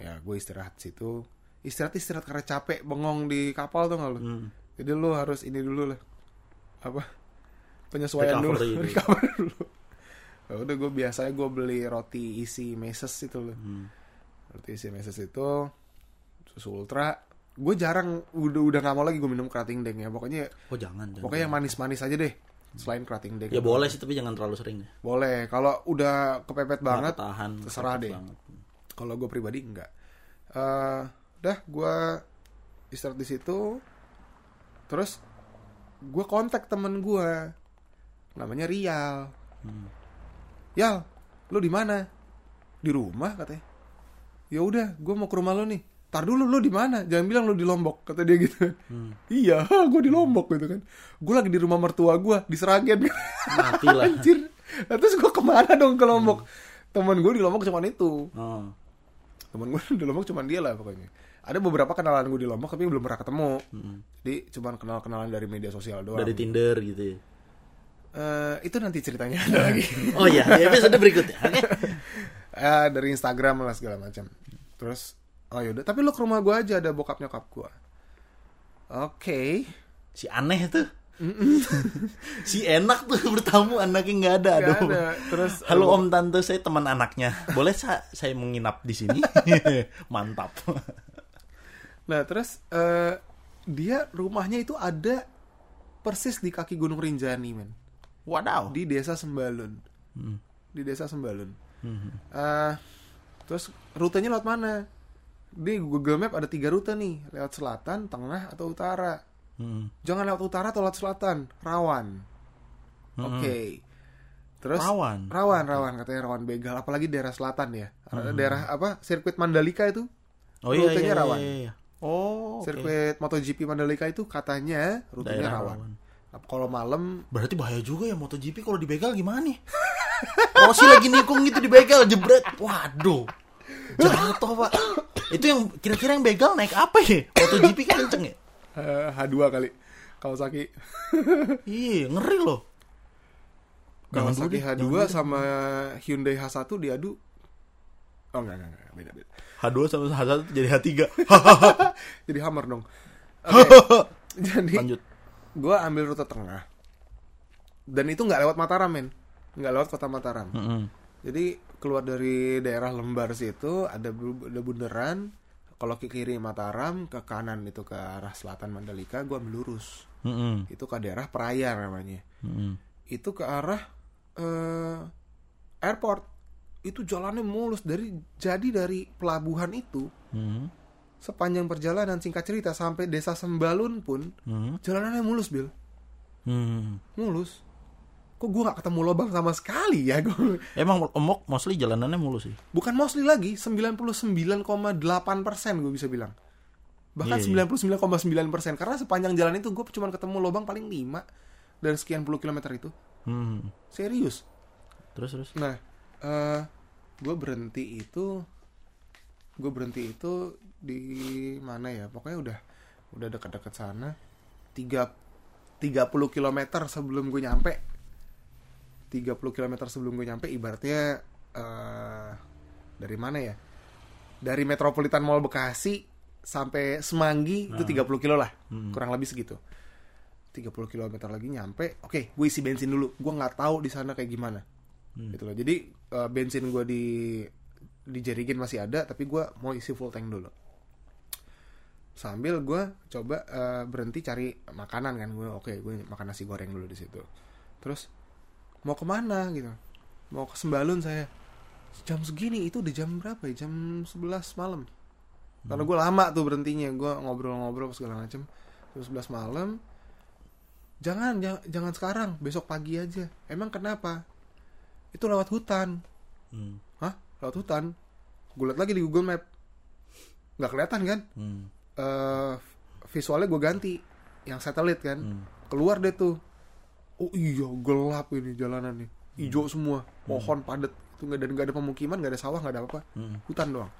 [SPEAKER 1] ya gue istirahat situ. Istirahat istirahat karena capek bengong di kapal tuh nggak lu?
[SPEAKER 2] Hmm.
[SPEAKER 1] jadi lu harus ini dulu lah. Apa? Penyesuaian
[SPEAKER 2] Recover
[SPEAKER 1] dulu. <laughs>
[SPEAKER 2] gitu.
[SPEAKER 1] recover dulu. Ya udah gue biasanya gue beli roti isi meses itu loh.
[SPEAKER 2] Hmm.
[SPEAKER 1] roti isi meses itu susu ultra gue jarang udah udah nggak mau lagi gue minum kerating deng ya pokoknya
[SPEAKER 2] Oh jangan, jangan.
[SPEAKER 1] pokoknya yang manis-manis aja deh selain kerating deng
[SPEAKER 2] Ya boleh sih tapi jangan terlalu sering.
[SPEAKER 1] boleh kalau udah kepepet banget
[SPEAKER 2] tahan.
[SPEAKER 1] terserah deh. kalau gue pribadi enggak Eh dah gue istirahat di situ terus gue kontak temen gue namanya Rial
[SPEAKER 2] Hmm.
[SPEAKER 1] Yal lu di mana di rumah katanya ya udah gue mau ke rumah lo nih tar dulu lu di mana jangan bilang lu di lombok kata dia gitu
[SPEAKER 2] Hmm.
[SPEAKER 1] iya gue di lombok gitu kan gue lagi di rumah mertua gue di Seragen
[SPEAKER 2] Mati lah. <laughs>
[SPEAKER 1] anjir Nah, terus gue ke mana dong ke lombok temen gue di lombok cuma itu
[SPEAKER 2] Oh.
[SPEAKER 1] temen gue di Lombok cuma dia lah pokoknya ada beberapa kenalan gue di Lombok tapi belum pernah ketemu
[SPEAKER 2] Hmm.
[SPEAKER 1] jadi cuma kenal kenalan dari media sosial doang
[SPEAKER 2] Dari Tinder gitu ya.
[SPEAKER 1] Eh, itu nanti ceritanya ada lagi
[SPEAKER 2] Oh iya, di episode berikutnya. Oke. <laughs>
[SPEAKER 1] Eh, dari Instagram lah segala macam terus oh yaudah tapi lo ke rumah gue aja ada bokap nyokap gue oke
[SPEAKER 2] Si aneh tuh. <laughs> si enak tuh bertamu anaknya nggak ada. Aduh.
[SPEAKER 1] ada. Terus
[SPEAKER 2] Halo Om Tante, saya teman anaknya. Boleh sa saya menginap di sini? <laughs> Mantap.
[SPEAKER 1] nah terus eh, dia rumahnya itu ada persis di kaki Gunung Rinjani men
[SPEAKER 2] Wadaw.
[SPEAKER 1] di desa Sembalun
[SPEAKER 2] Hmm.
[SPEAKER 1] di desa Sembalun
[SPEAKER 2] Hmm.
[SPEAKER 1] Eh, terus rutenya lewat mana? Di Google Map ada tiga rute nih, lewat selatan, tengah, atau utara.
[SPEAKER 2] Hmm.
[SPEAKER 1] Jangan lewat utara atau lewat selatan, rawan. Oke. Terus
[SPEAKER 2] Rawan?
[SPEAKER 1] rawan, rawan katanya rawan begal, apalagi daerah selatan ya. Daerah apa? Sirkuit Mandalika itu.
[SPEAKER 2] Oh iya,
[SPEAKER 1] Rutenya
[SPEAKER 2] iya,
[SPEAKER 1] rawan.
[SPEAKER 2] iya, iya. Oh.
[SPEAKER 1] Sirkuit MotoGP Mandalika itu katanya rutenya
[SPEAKER 2] Daerah
[SPEAKER 1] rawan.
[SPEAKER 2] rawan.
[SPEAKER 1] Nah, kalau malam
[SPEAKER 2] Berarti bahaya juga ya MotoGP kalau dibegal gimana nih? <laughs> Rossi lagi nikung gitu dibegal jebret. Waduh. Jatuh, Pak. <coughs> Itu yang kira-kira yang begal naik apa ya? MotoGP kan kenceng ya?
[SPEAKER 1] eh, H2 kali. Kawasaki.
[SPEAKER 2] Iya, ngeri loh.
[SPEAKER 1] Kawasaki
[SPEAKER 2] deh,
[SPEAKER 1] H2
[SPEAKER 2] jangan dulu deh.
[SPEAKER 1] sama Hyundai H1 diadu. Oh enggak, enggak, enggak. beda beda.
[SPEAKER 2] H2 sama H1 jadi H3. <laughs>
[SPEAKER 1] Jadi hammer dong. Oke. <laughs> Jadi
[SPEAKER 2] Lanjut.
[SPEAKER 1] gue ambil rute tengah. Dan itu nggak lewat Mataram men, nggak lewat kota Mataram.
[SPEAKER 2] Mm-mm.
[SPEAKER 1] Jadi keluar dari daerah Lembar situ ada ada bundaran. Kalau ke kiri Mataram, ke kanan itu ke arah selatan Mandalika, gue ambil lurus.
[SPEAKER 2] Mm-mm.
[SPEAKER 1] Itu ke daerah Peraya namanya.
[SPEAKER 2] Mm-mm.
[SPEAKER 1] Itu ke arah eh, airport. Itu jalannya mulus dari jadi dari pelabuhan itu
[SPEAKER 2] Mm-mm.
[SPEAKER 1] sepanjang perjalanan singkat cerita sampai desa Sembalun pun
[SPEAKER 2] Mm-mm.
[SPEAKER 1] jalanannya mulus Bill
[SPEAKER 2] Mm.
[SPEAKER 1] mulus kok gue nggak ketemu lubang sama sekali ya <laughs> gue
[SPEAKER 2] Emang emok mostly jalanannya mulus sih.
[SPEAKER 1] bukan mostly lagi 99,8 persen gue bisa bilang bahkan
[SPEAKER 2] Iya, iya.
[SPEAKER 1] 99,9 persen karena sepanjang jalan itu gue cuma ketemu lubang paling 5 dan sekian puluh kilometer itu
[SPEAKER 2] Hmm.
[SPEAKER 1] serius
[SPEAKER 2] Terus terus.
[SPEAKER 1] nah eh gue berhenti itu gue berhenti itu di mana ya pokoknya udah udah dekat-dekat sana tiga 30 km sebelum gue nyampe 30 km sebelum gue nyampe ibaratnya eh dari mana ya? Dari Metropolitan Mall Bekasi sampai Semanggi itu 30 kilo lah kurang lebih segitu. 30 km lagi nyampe oke gue isi bensin dulu. Gue nggak tahu di sana kayak gimana. Gitu loh. Jadi eh, bensin gue di di Jerigen masih ada tapi gue mau isi full tank dulu. Sambil gue coba eh, berhenti cari makanan kan. Gue oke gue makan nasi goreng dulu di situ. Terus mau ke mana? gitu. Mau ke Sembalun saya. Jam segini itu udah jam berapa ya? Jam 11 malam. Karena gue lama tuh berhentinya gue ngobrol-ngobrol segala macem. Jam 11 malam. Jangan jangan, jangan sekarang besok pagi aja. Emang kenapa? Itu lewat hutan.
[SPEAKER 2] Hmm.
[SPEAKER 1] hah? Lewat hutan? Gue liat lagi di Google Map. Nggak kelihatan kan?
[SPEAKER 2] Hmm.
[SPEAKER 1] eh visualnya gue ganti yang satelit kan.
[SPEAKER 2] Hmm.
[SPEAKER 1] keluar deh tuh oh iya gelap ini jalanan nih. Hijau semua. Pohon padat. Itu nggak dan nggak ada pemukiman nggak ada sawah nggak ada apa
[SPEAKER 2] Hmm.
[SPEAKER 1] hutan doang.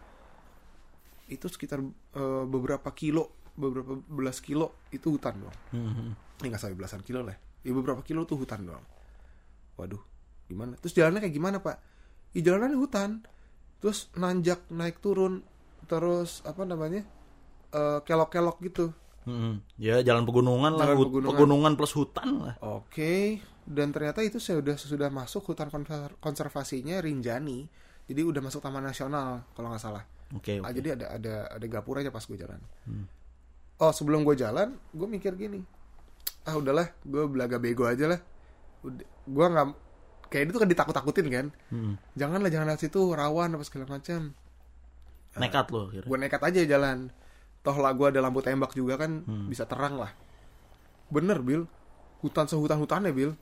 [SPEAKER 1] Itu sekitar eh, beberapa kilo beberapa belas kilo itu hutan doang.
[SPEAKER 2] Hmm.
[SPEAKER 1] ini nggak sampai belasan kilo lah. Ya beberapa kilo tuh hutan doang. Waduh gimana? Terus jalannya kayak gimana pak? Ya jalannya hutan. Terus nanjak naik turun. Terus apa namanya? Eh, kelok-kelok gitu
[SPEAKER 2] Hmm. Ya jalan pegunungan lah,
[SPEAKER 1] Jalan
[SPEAKER 2] hut-
[SPEAKER 1] pegunungan.
[SPEAKER 2] pegunungan plus hutan lah.
[SPEAKER 1] Oke, dan ternyata itu saya udah sudah masuk hutan konser- konservasinya Rinjani. Jadi udah masuk Taman Nasional kalau nggak salah.
[SPEAKER 2] Oke.
[SPEAKER 1] Ah,
[SPEAKER 2] oke.
[SPEAKER 1] jadi ada ada ada gapuranya pas gue jalan.
[SPEAKER 2] Hmm.
[SPEAKER 1] Oh sebelum gue jalan, gue mikir gini, ah udahlah, gue belaga bego aja lah. Udah, gue nggak kayak itu kan ditakut-takutin kan.
[SPEAKER 2] Hmm.
[SPEAKER 1] Janganlah jangan lewat situ rawan apa segala macam.
[SPEAKER 2] Nekat loh.
[SPEAKER 1] Gue nekat aja jalan. Toh lah gue ada lampu tembak juga kan bisa terang lah. Bener Bill, hutan sehutan hutannya Bill.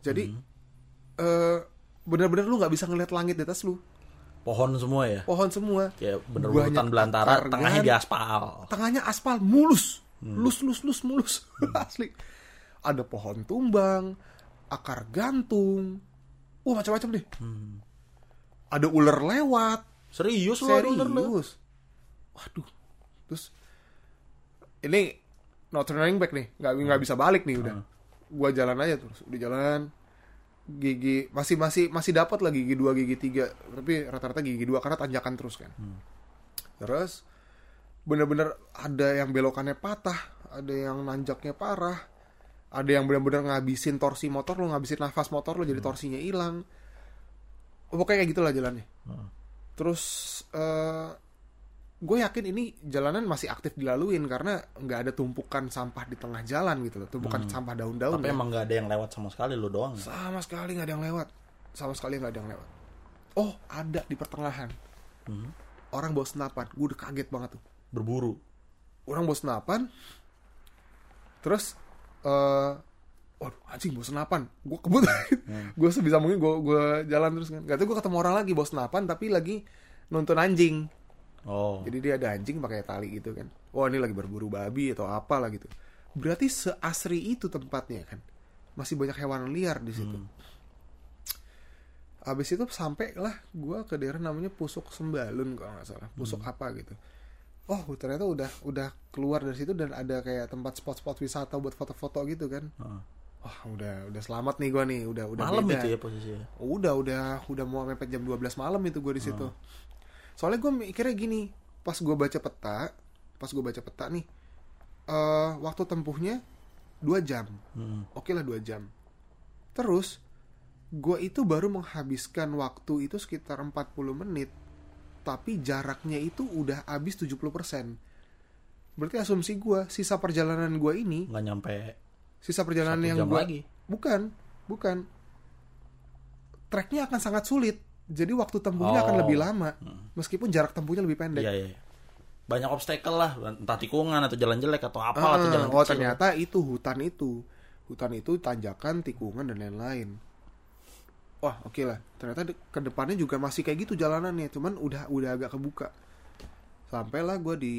[SPEAKER 1] Jadi eh bener-bener lu nggak bisa ngeliat langit di atas lu.
[SPEAKER 2] Pohon semua ya.
[SPEAKER 1] Pohon semua.
[SPEAKER 2] Kayak bener
[SPEAKER 1] Banyak
[SPEAKER 2] hutan belantara,
[SPEAKER 1] akar
[SPEAKER 2] tengahnya
[SPEAKER 1] gan.
[SPEAKER 2] di aspal.
[SPEAKER 1] Tengahnya aspal mulus, lus lus lus mulus <laughs> asli. Ada pohon tumbang, akar gantung, wah macam-macam deh.
[SPEAKER 2] Hmm.
[SPEAKER 1] Ada ular lewat,
[SPEAKER 2] Serius ada ular
[SPEAKER 1] serius. Waduh, terus ini no turning back nih, nggak nggak bisa balik nih udah. Gua jalan aja terus, udah jalan. Gigi masih masih masih dapat lah gigi dua gigi tiga. Tapi rata-rata gigi dua karena tanjakan terus kan. Terus bener-bener ada yang belokannya patah ada yang nanjaknya parah ada yang bener-bener ngabisin torsi motor lo ngabisin nafas motor lo jadi torsinya hilang. Pokoknya kayak gitulah jalannya.
[SPEAKER 2] Hmm.
[SPEAKER 1] terus eh gue yakin ini jalanan masih aktif dilaluin karena nggak ada tumpukan sampah di tengah jalan gitu loh. Tumpukan sampah daun-daun
[SPEAKER 2] Tapi
[SPEAKER 1] ya.
[SPEAKER 2] emang gak ada yang lewat sama sekali lo doang.
[SPEAKER 1] sama sekali nggak ada yang lewat. Sama sekali nggak ada yang lewat. Oh ada di pertengahan.
[SPEAKER 2] Hmm.
[SPEAKER 1] orang bawa senapan. Gue udah kaget banget tuh.
[SPEAKER 2] Berburu.
[SPEAKER 1] orang bawa senapan terus eh waduh anjing bawa senapan. Gue kebut <laughs> gue sebisa mungkin gue gue jalan terus kan. Gak tau gue ketemu orang lagi bawa senapan tapi lagi nonton anjing
[SPEAKER 2] Oh.
[SPEAKER 1] jadi dia ada anjing pakai tali gitu kan. Wah ini lagi berburu babi atau apa lah gitu. Berarti seasri itu tempatnya kan? Masih banyak hewan liar di situ. Habis itu sampai lah gue ke daerah namanya Pusuk Sembalun kalau nggak salah. Pusuk apa gitu. Oh ternyata udah udah keluar dari situ dan ada kayak tempat spot-spot wisata buat foto-foto gitu kan.
[SPEAKER 2] Heeh.
[SPEAKER 1] wah udah udah selamat nih gue nih. Udah udah
[SPEAKER 2] Malam
[SPEAKER 1] beda.
[SPEAKER 2] itu ya posisinya.
[SPEAKER 1] Udah, udah, udah mau mepet jam 12 malam itu gue di situ. Soalnya gue mikirnya gini, pas gue baca peta, pas gue baca peta nih, eh waktu tempuhnya 2 jam.
[SPEAKER 2] Hmm.
[SPEAKER 1] Oke lah 2 jam. Terus, gue itu baru menghabiskan waktu itu sekitar 40 menit, tapi jaraknya itu udah habis 70%. Berarti asumsi gue, sisa perjalanan gue ini,
[SPEAKER 2] Nggak nyampe
[SPEAKER 1] sisa perjalanan yang gue
[SPEAKER 2] lagi.
[SPEAKER 1] Bukan, bukan. Treknya akan sangat sulit. Jadi waktu tempuhnya akan
[SPEAKER 2] Oh.
[SPEAKER 1] lebih lama, meskipun jarak tempuhnya lebih pendek.
[SPEAKER 2] Iya, iya. Banyak obstacle lah, entah tikungan atau jalan jelek atau apa
[SPEAKER 1] Ah,
[SPEAKER 2] atau jalan
[SPEAKER 1] oh
[SPEAKER 2] kecil.
[SPEAKER 1] ternyata itu hutan itu, hutan itu tanjakan, tikungan dan lain-lain. Wah oke lah, ternyata de- ke depannya juga masih kayak gitu jalanannya, cuman udah udah agak kebuka. Sampailah gue di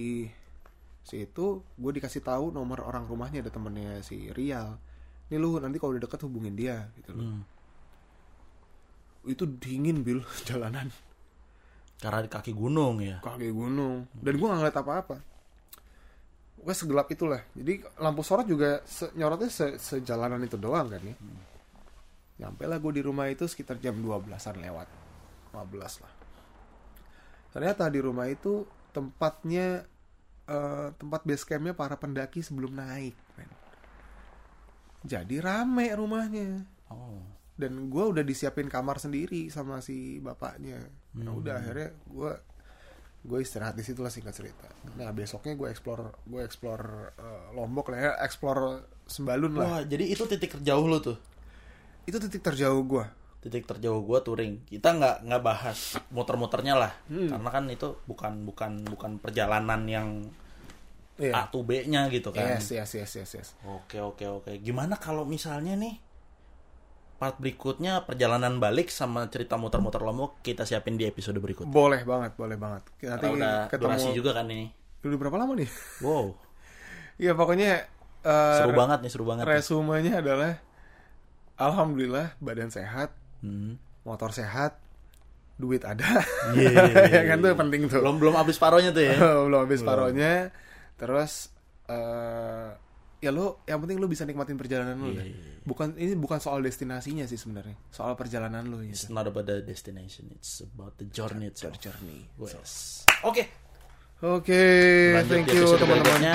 [SPEAKER 1] situ, gue dikasih tahu nomor orang rumahnya ada temennya si Rial. Nih lu nanti kalau udah deket hubungin dia gitu loh.
[SPEAKER 2] Hmm.
[SPEAKER 1] Itu dingin bil <laughs> jalanan.
[SPEAKER 2] Karena di kaki gunung ya.
[SPEAKER 1] kaki gunung dan gue nggak ngeliat apa-apa gue segelap itulah jadi lampu sorot juga se- nyorotnya se- sejalanan itu doang kan ya nyampe lah gue di rumah itu sekitar jam 12an lewat 15 lah ternyata di rumah itu tempatnya eh, tempat base campnya para pendaki sebelum naik men. jadi rame rumahnya
[SPEAKER 2] Oh.
[SPEAKER 1] Dan gue udah disiapin kamar sendiri sama si bapaknya nah udah akhirnya gue gue istirahat di situ lah singkat cerita nah besoknya gue explore gue explore eh, lombok lah ya explore sembalun lah
[SPEAKER 2] Wah, jadi itu titik terjauh lo tuh.
[SPEAKER 1] itu titik terjauh gue
[SPEAKER 2] Titik terjauh gua touring. Kita nggak nggak bahas muter-muternya lah.
[SPEAKER 1] Hmm.
[SPEAKER 2] Karena kan itu bukan bukan bukan perjalanan yang A
[SPEAKER 1] iya
[SPEAKER 2] to B-nya gitu kan.
[SPEAKER 1] yes yes yes yes yes
[SPEAKER 2] Oke oke oke. Gimana kalau misalnya nih part berikutnya perjalanan balik sama cerita muter-muter lombok kita siapin di episode berikutnya.
[SPEAKER 1] boleh banget boleh banget nanti
[SPEAKER 2] Karena udah
[SPEAKER 1] ketemu
[SPEAKER 2] durasi juga kan ini.
[SPEAKER 1] udah berapa lama nih
[SPEAKER 2] Wow,
[SPEAKER 1] Iya <laughs> pokoknya eh,
[SPEAKER 2] seru banget nih seru banget. nih.
[SPEAKER 1] resumenya adalah alhamdulillah badan sehat
[SPEAKER 2] Hmm.
[SPEAKER 1] motor sehat duit ada
[SPEAKER 2] Iya. <laughs>
[SPEAKER 1] ya kan tuh penting tuh
[SPEAKER 2] Belum belum habis paronya tuh ya. <laughs>
[SPEAKER 1] belum habis paronya terus eh ya lo yang penting lo bisa nikmatin perjalanan lo
[SPEAKER 2] Iya,
[SPEAKER 1] dah.
[SPEAKER 2] iya, iya.
[SPEAKER 1] bukan ini bukan soal destinasinya sih sebenarnya soal perjalanan lo
[SPEAKER 2] It's
[SPEAKER 1] gitu
[SPEAKER 2] not about the destination, it's about the journey
[SPEAKER 1] The
[SPEAKER 2] itself.
[SPEAKER 1] journey
[SPEAKER 2] Yes. Oke.
[SPEAKER 1] oke
[SPEAKER 2] Lanjut
[SPEAKER 1] thank you
[SPEAKER 2] episode
[SPEAKER 1] teman-teman